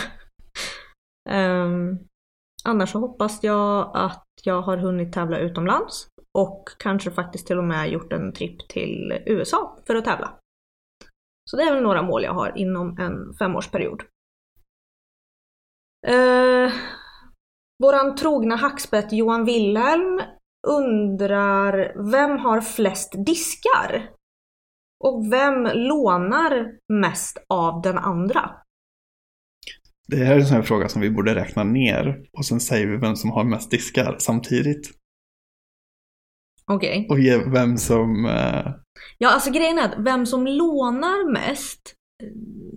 Um, annars så hoppas jag att jag har hunnit tävla utomlands och kanske faktiskt till och med gjort en tripp till USA för att tävla. Så det är väl några mål jag har inom en femårsperiod. Eh, våran trogna hackspett Johan Wilhelm undrar vem har flest diskar? Och vem lånar mest av den andra?
Det här är en sån här fråga som vi borde räkna ner. Och sen säger vi vem som har mest diskar samtidigt.
Okej.
Och ge vem som... Eh,
Ja, alltså grejen är att vem som lånar mest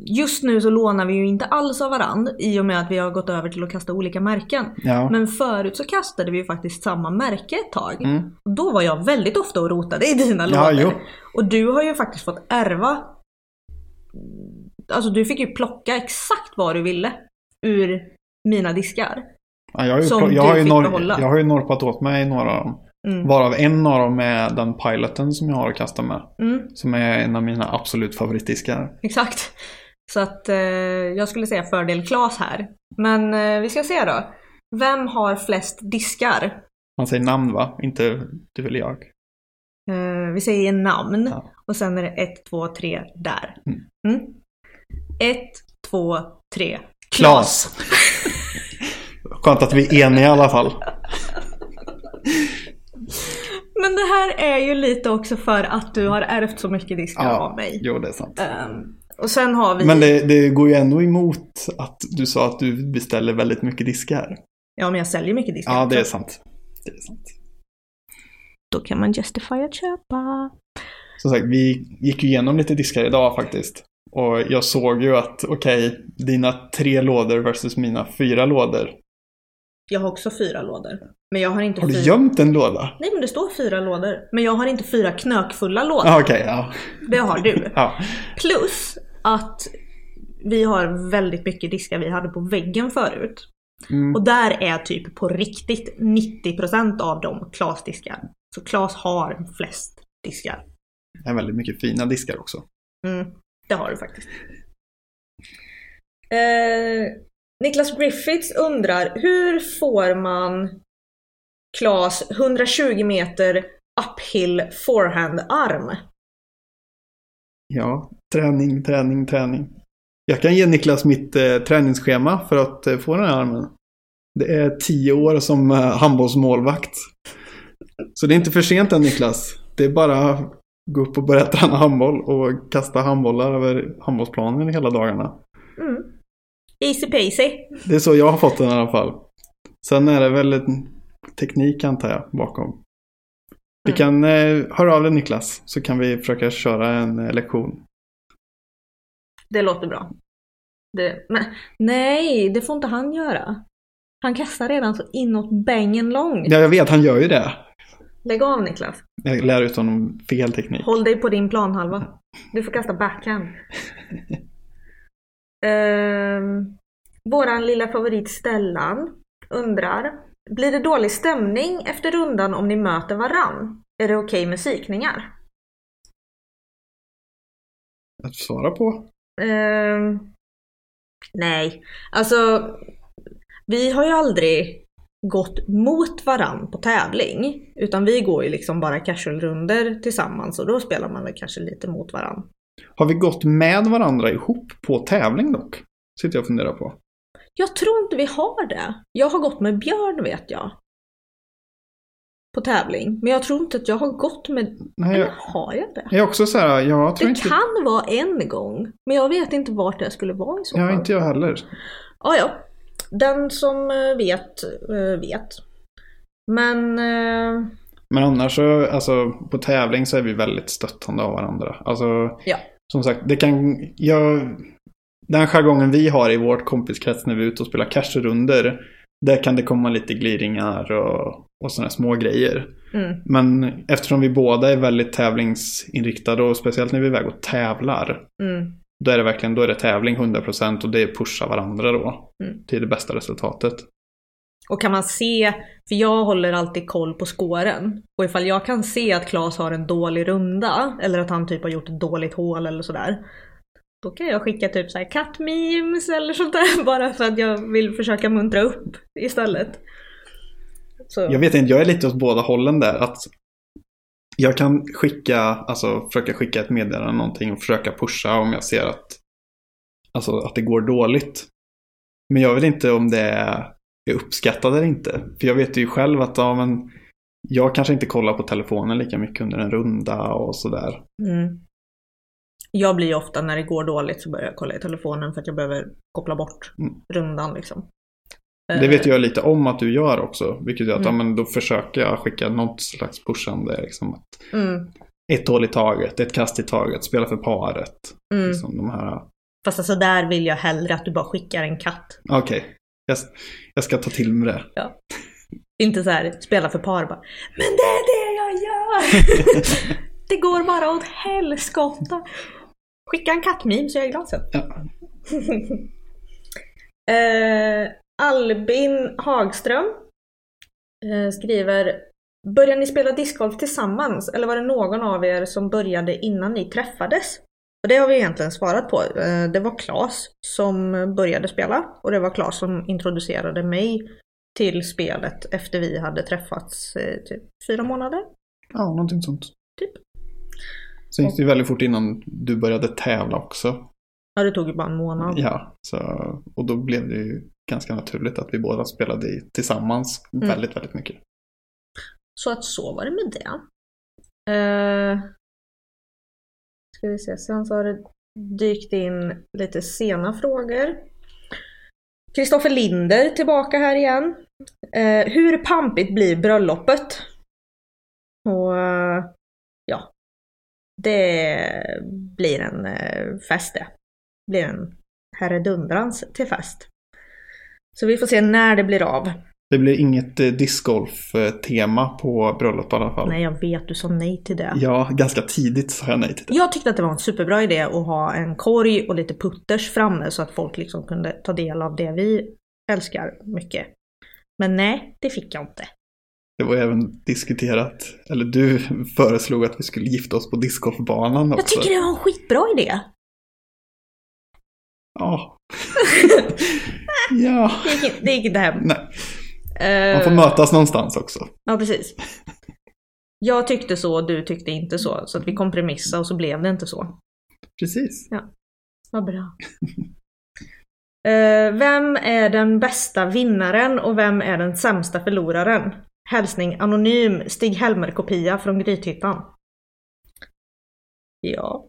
Just nu så lånar vi ju inte alls av varandra i och med att vi har gått över till att kasta olika märken.
ja.
Men förut så kastade vi ju faktiskt samma märke ett tag.
Mm.
Och Då var jag väldigt ofta och rotade i dina
Ja,
lådor.
jo.
Och du har ju faktiskt fått ärva Alltså du fick ju plocka exakt vad du ville ur mina diskar.
Ja, jag, har ju,
Som
jag, har ju jag har ju norpat åt mig några av dem.
Mm.
Varav en av dem är den piloten som jag har att kasta med.
Mm,
Som är en av mina absolut favoritdiskar.
exakt. Så att eh, jag skulle säga fördel Klas här. Men eh, vi ska se då. Vem har flest diskar?
Man säger namn va? Inte du eller jag.
Eh, vi säger namn
Ja.
och sen är det ett, två, tre där.
Mm.
Ett, två, tre.
Klas! Skönt att vi är eniga i alla fall.
Men det här är ju lite också för att du har ärvt så mycket diskar
Ja,
av mig.
Jo, det är sant.
Ehm, och sen har vi...
Men det, det går ju ändå emot att du sa att du beställer väldigt mycket diskar.
Ja, men jag säljer mycket diskar
Ja, det är sant. Det är sant.
Då kan man justify att köpa.
Som sagt, vi gick ju igenom lite diskar idag faktiskt. Och jag såg ju att, okej, dina tre lådor versus mina fyra lådor.
Jag har också fyra lådor. Men jag har inte
Har du
fyra...
gömt en låda?
Nej men det står fyra lådor. Men jag har inte fyra knökfulla lådor.
Ah, okej, ja.
Det har du.
ja.
Plus att vi har väldigt mycket diskar vi hade på väggen förut.
Mm.
Och där är typ på riktigt 90% av dem Klas-diskar. Så Klas har flest diskar.
Det är väldigt mycket fina diskar också.
Mm, det har du faktiskt. Eh, Niklas Griffiths undrar, hur får man Klas 120 meter uphill forehand-arm?
Ja, träning, träning, träning. Jag kan ge Niklas mitt eh, träningsschema för att eh, få den här armen. Det är tio år som eh, handbollsmålvakt. Så det är inte för sent än Niklas. Det är bara gå upp och börja träna handboll och kasta handbollar över handbollsplanen hela dagarna.
Mm. Easy peasy.
Det är så jag har fått den i alla fall. Sen är det väl teknik antar jag bakom. Vi
Mm.
kan eh, höra av dig Niklas så kan vi försöka köra en eh, lektion.
Det låter bra. Det, men, nej, det får inte han göra. Han kastar redan så inåt bängen långt.
Ja, jag vet, han gör ju det.
Lägg av Niklas.
Jag lär ut honom fel teknik.
Håll dig på din planhalva. Du får kasta backhand. Ehm, våran lilla favorit Stellan undrar. Blir det dålig stämning efter rundan om ni möter varann? Är det okej med psykningar?
Att svara på.
Ehm, nej, alltså vi har ju aldrig gått mot varann på tävling. Utan vi går ju liksom bara casual-runder tillsammans och då spelar man väl kanske lite mot varann.
Har vi gått med varandra ihop på tävling dock? Sitter jag och funderar på.
Jag tror inte vi har det. Jag har gått med Björn vet jag. På tävling. Men jag tror inte att jag har gått med...
Nej,
Eller
jag,
har jag det?
jag är också så här, jag tror
Det
inte...
kan vara en gång. Men jag vet inte vart det skulle vara i så
Ja,
fall.
inte jag heller.
Ja, ja. Den som eh, vet, eh, vet. Men... eh,
Men annars så, alltså på tävling så är vi väldigt stöttande av varandra. Alltså,
Ja.
som sagt, det kan, jag, den jargongen vi har i vårt kompiskrets när vi är ute och spelar cash-runder, där kan det komma lite gliringar och, och sådana små grejer.
Mm,
Men eftersom vi båda är väldigt tävlingsinriktade och speciellt när vi är iväg och tävlar,
mm,
då är det verkligen då är det tävling 100% och det är pusha varandra då
Mm.
till det bästa resultatet.
Och kan man se, för jag håller alltid koll på skåren. Och ifall jag kan se att Claes har en dålig runda, eller att han typ har gjort ett dåligt hål eller sådär. Då kan jag skicka typ såhär cut memes eller sånt där bara för att jag vill försöka muntra upp istället. Så,
Jag vet inte, jag är lite åt båda hållen där. Att jag kan skicka, alltså försöka skicka ett meddelande någonting och försöka pusha om jag ser att, alltså, att det går dåligt. Men jag vet inte om det är uppskattat eller inte. För jag vet ju själv att ja, men, jag kanske inte kollar på telefonen lika mycket under en runda och sådär.
mm. Jag blir ju ofta när det går dåligt så börjar jag kolla i telefonen för att jag behöver koppla bort
Mm.
rundan liksom.
Det vet jag lite om att du gör också. Vilket gör att
Mm.
ja, men då försöker jag skicka något slags pushande. Liksom, att
Mm,
ett hål i taget, ett kast i taget, spela för paret.
mm.
Liksom, de här
Fast alltså där vill jag hellre att du bara skickar en katt.
Okej. Jag, jag ska ta till mig det.
Inte så här spela för par bara. Men det är det jag gör! det går bara åt helskotta. Skicka en kattmeme så jag är glad sen.
Ja.
eh, Albin Hagström eh, skriver Började ni spela discgolf tillsammans eller var det någon av er som började innan ni träffades? Och det har vi egentligen svarat på. Eh, Det var Klas som började spela och det var Klas som introducerade mig till spelet efter vi hade träffats eh, typ fyra månader.
Ja, någonting sånt.
Typ.
Sen gick det väldigt fort innan du började tävla också.
Ja, det tog ju bara en månad.
Ja, så, och då blev det ju ganska naturligt att vi båda spelade i, tillsammans
Mm.
väldigt, väldigt mycket.
Så att så var det med det. Eh, ska vi se, sen så har det dykt in lite sena frågor. Kristoffer Linder tillbaka här igen. Eh, hur pampigt blir bröllopet? Och eh, ja, det blir en fest det. Blir en herredundrans till fest. Så vi får se när det blir av.
Det blir inget eh, discgolf-tema på bröllop i alla fall.
Nej, jag vet du sa nej till det.
Ja, ganska tidigt sa jag nej till det.
Jag tyckte att det var en superbra idé att ha en korg och lite putters framme så att folk liksom kunde ta del av det vi älskar mycket. Men nej, det fick jag inte.
Det var även diskuterat, eller du föreslog att vi skulle gifta oss på discgolfbanan också.
Jag tycker det var en skitbra idé.
Ja. ja.
Det gick, inte- det gick inte hem.
Nej,
Eh,
man får mötas någonstans också.
Ja, precis. Jag tyckte så, du tyckte inte så. Så att vi kompromissade och så blev det inte så.
Precis.
Vad bra. Eh, vem är den bästa vinnaren och vem är den sämsta förloraren? Hälsning anonym Stig-Helmer-kopia från Grythyttan. Ja.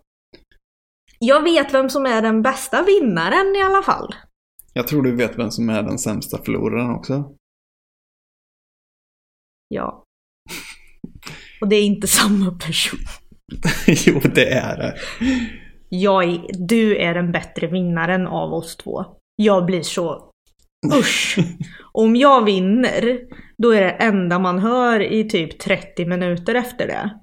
Jag vet vem som är den bästa vinnaren i alla fall.
Jag tror du vet vem som är den sämsta förloraren också.
Ja. Och det är inte samma person.
jo, det är det.
Jag är, du är den bättre vinnaren av oss två. Jag blir så usch. Om jag vinner, då är det enda man hör i typ 30 minuter efter det.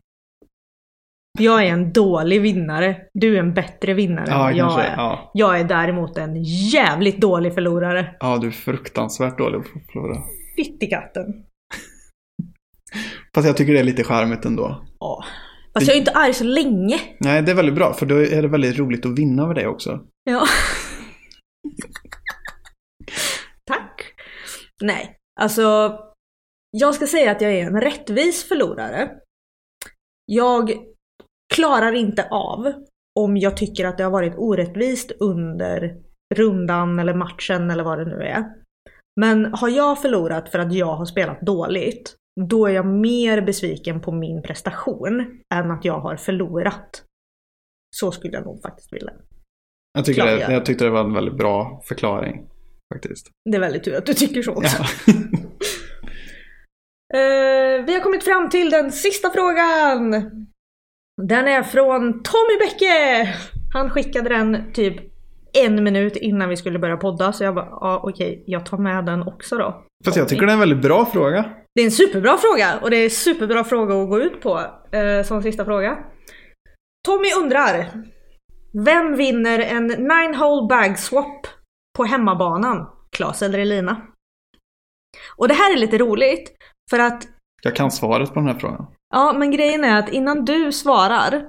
Jag är en dålig vinnare. Du är en bättre vinnare än
Ja,
vad jag är.
Ja.
Jag är däremot en jävligt dålig förlorare.
ja, du är fruktansvärt dålig på att förlora.
Fyttikatten.
Fast jag tycker det är lite charmigt ändå.
Ja. Fast jag är inte arg så länge.
Nej, det är väldigt bra, för då är det väldigt roligt att vinna över det också.
Ja. Tack. Nej, alltså. Jag ska säga att jag är en rättvis förlorare. Jag klarar inte av om jag tycker att det har varit orättvist under rundan eller matchen eller vad det nu är. Men har jag förlorat för att jag har spelat dåligt, då är jag mer besviken på min prestation än att jag har förlorat. Så skulle jag nog faktiskt vilja.
Jag, tycker det, jag tyckte det var en väldigt bra förklaring. Faktiskt.
Det är väldigt tur att du tycker så också.
Ja.
Eh, vi har kommit fram till den sista frågan. Den är från Tommy Bäcke. Han skickade den typ en minut innan vi skulle börja podda så jag bara, ja okej, jag tar med den också då.
Fast jag tycker det är en väldigt bra fråga.
Det är en superbra fråga och det är en superbra fråga att gå ut på eh, som sista fråga. Tommy undrar. Vem vinner en nine hole bag swap på hemmabanan? Klas eller Elina? Och det här är lite roligt för att
Jag kan svaret på den här frågan.
Ja, men grejen är att innan du svarar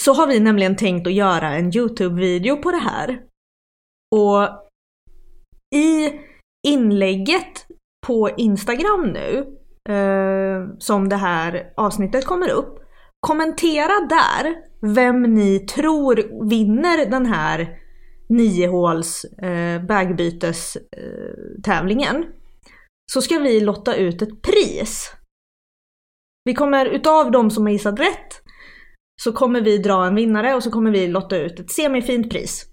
så har vi nämligen tänkt att göra en YouTube-video på det här. Och i inlägget på Instagram nu, eh, som det här avsnittet kommer upp, kommentera där vem ni tror vinner den här niohåls eh, bagbytes eh, tävlingen. Så ska vi lotta ut ett pris. Vi kommer utav de som har gissat rätt så kommer vi dra en vinnare och så kommer vi lotta ut ett semifint pris.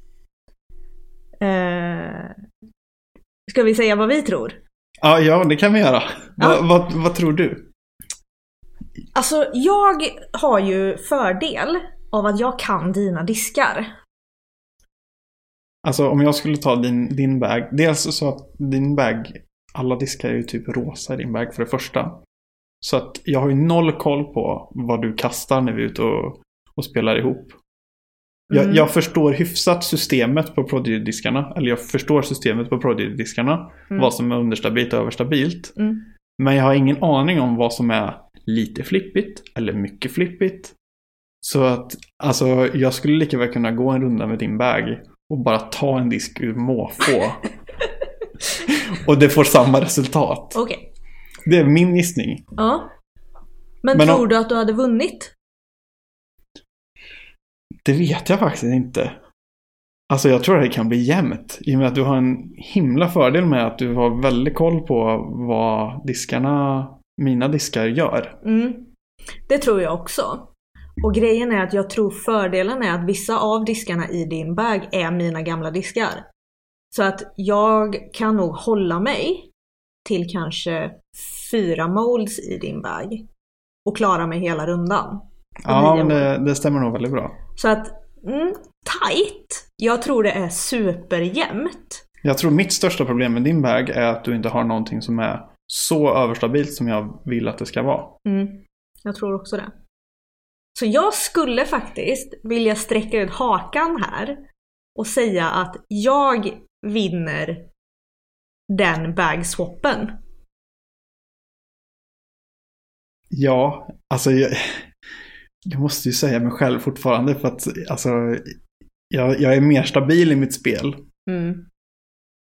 Eh, ska vi säga vad vi tror?
Ja, ja det kan vi göra.
Ja.
Vad, vad, vad tror du?
Alltså jag har ju fördel av att jag kan dina diskar.
Alltså om jag skulle ta din, din bag. Dels så att din bag, alla diskar är ju typ rosa i din bag för det första. Så att jag har ju noll koll på vad du kastar när vi är ute och, och spelar ihop. Jag,
Mm.
jag förstår hyfsat systemet på Prodigy-diskarna. Eller jag förstår systemet på Prodigy-diskarna.
Mm.
Vad som är understabilt och överstabilt.
Mm.
Men jag har ingen aning om vad som är lite flippigt eller mycket flippigt. Så att, alltså jag skulle lika väl kunna gå en runda med din bag och bara ta en disk ur måfå. och det får samma resultat.
Okej.
Det är min gissning.
Ja. Men,
Men om-
tror du att du hade vunnit?
Det vet jag faktiskt inte. Alltså jag tror att det kan bli jämnt. I och med att du har en himla fördel med att du har väldigt koll på vad diskarna, mina diskar gör.
Mm. Det tror jag också. Och grejen är att jag tror fördelen är att vissa av diskarna i din bag är mina gamla diskar. Så att jag kan nog hålla mig till kanske fyra molds i din bag. Och klara mig hela rundan.
Ja, det, det stämmer nog väldigt bra.
Så att, mm, tight. Jag tror det är superjämnt.
Jag tror mitt största problem med din bag är att du inte har någonting som är så överstabilt som jag vill att det ska vara.
Mm, jag tror också det. Så jag skulle faktiskt vilja sträcka ut hakan här och säga att jag vinner den bagswappen.
Ja, alltså jag, jag måste ju säga mig själv fortfarande för att alltså, jag, jag är mer stabil i mitt spel.
Mm.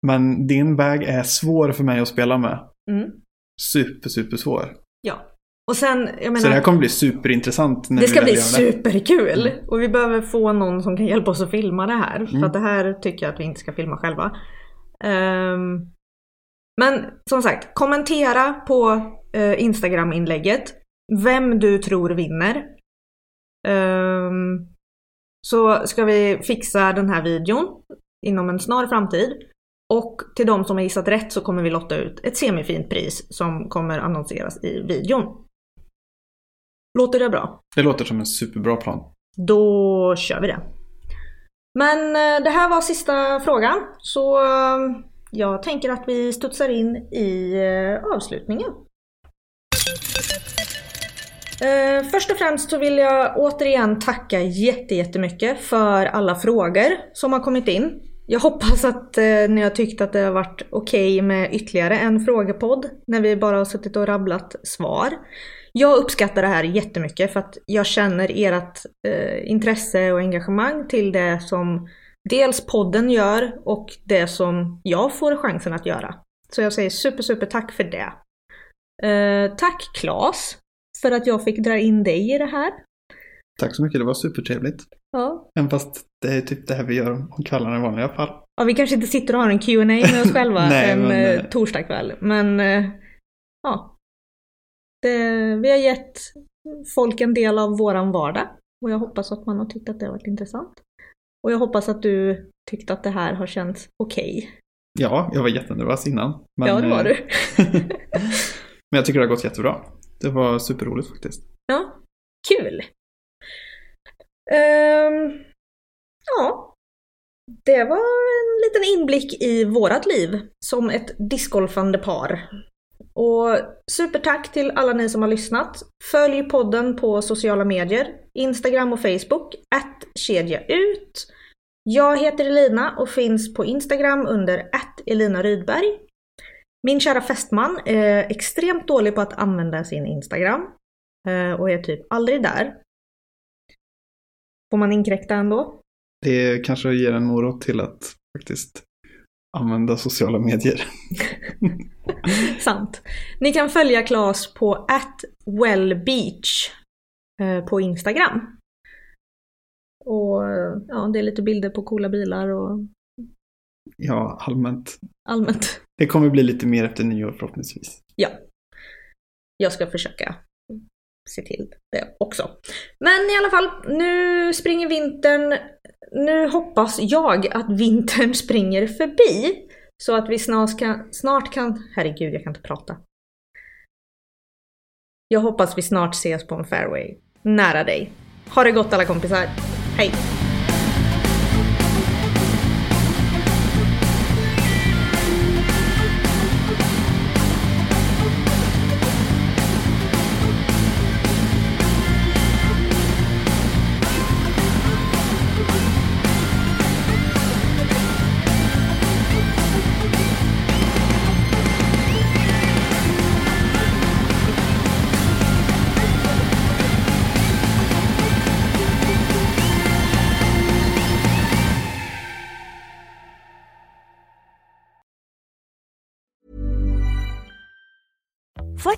Men din bag är svår för mig att spela med.
Mm.
Super, super svår.
Ja. Och sen, jag menar,
Så det här kommer bli superintressant. När
det ska bli superkul!
Mm.
Och vi behöver få någon som kan hjälpa oss att filma det här. För
Mm.
att det här tycker jag att vi inte ska filma själva. Ehm, men som sagt, kommentera på uh, Instagram-inlägget vem du tror vinner. Ehm, så ska vi fixa den här videon inom en snar framtid. Och till de som har gissat rätt så kommer vi lotta ut ett semifint pris som kommer annonseras i videon. Låter det bra?
Det låter som en superbra plan.
Då kör vi det. Men eh, det här var sista frågan så eh, jag tänker att vi studsar in i eh, avslutningen. Eh, först och främst så vill jag återigen tacka jätte, jättemycket för alla frågor som har kommit in. Jag hoppas att eh, ni har tyckt att det har varit okej med ytterligare en frågepodd när vi bara har suttit och rabblat svar. Jag uppskattar det här jättemycket för att jag känner ert eh, intresse och engagemang till det som dels podden gör och det som jag får chansen att göra. Så jag säger super, super tack för det. Eh, tack Klas för att jag fick dra in dig i det här.
Tack så mycket, det var supertrevligt.
Ja.
Även fast det är typ det här vi gör om kvällarna i vanliga fall.
ja, vi kanske inte sitter och har en Q&A med oss själva
Nej,
en
men,
eh,
eh,
torsdagkväll. Men eh, ja. Det, vi har gett folk en del av våran vardag. Och jag hoppas att man har tyckt att det har varit intressant. Och jag hoppas att du tyckte att det här har känts okej.
Ja, jag var jättenervös innan. Men,
Ja, det var
eh,
du.
men jag tycker det har gått jättebra. Det var superroligt faktiskt.
Ja, kul. Ehm, ja, det var en liten inblick i vårat liv som ett discgolfande par. Och supertack till alla ni som har lyssnat. Följ podden på sociala medier, Instagram och Facebook, att kedja ut. Jag heter Elina och finns på Instagram under att Elina Rydberg. Min kära fästman är extremt dålig på att använda sin Instagram eh, och är typ aldrig där. Får man inkräkta ändå?
Det kanske ger en morot till att faktiskt använda sociala medier.
Sant. Ni kan följa Klas på @wellbeach eh, på Instagram. Och ja, det är lite bilder på coola bilar och
Ja, allmänt.
allmänt.
Det kommer bli lite mer efter nyår förhoppningsvis.
Ja. Jag ska försöka se till det också. Men i alla fall, nu springer vintern. Nu hoppas jag att vintern springer förbi. Så att vi snart kan, snart kan, herregud jag kan inte prata. Jag hoppas vi snart ses på en fairway. Nära dig. Ha det gott alla kompisar. Hej!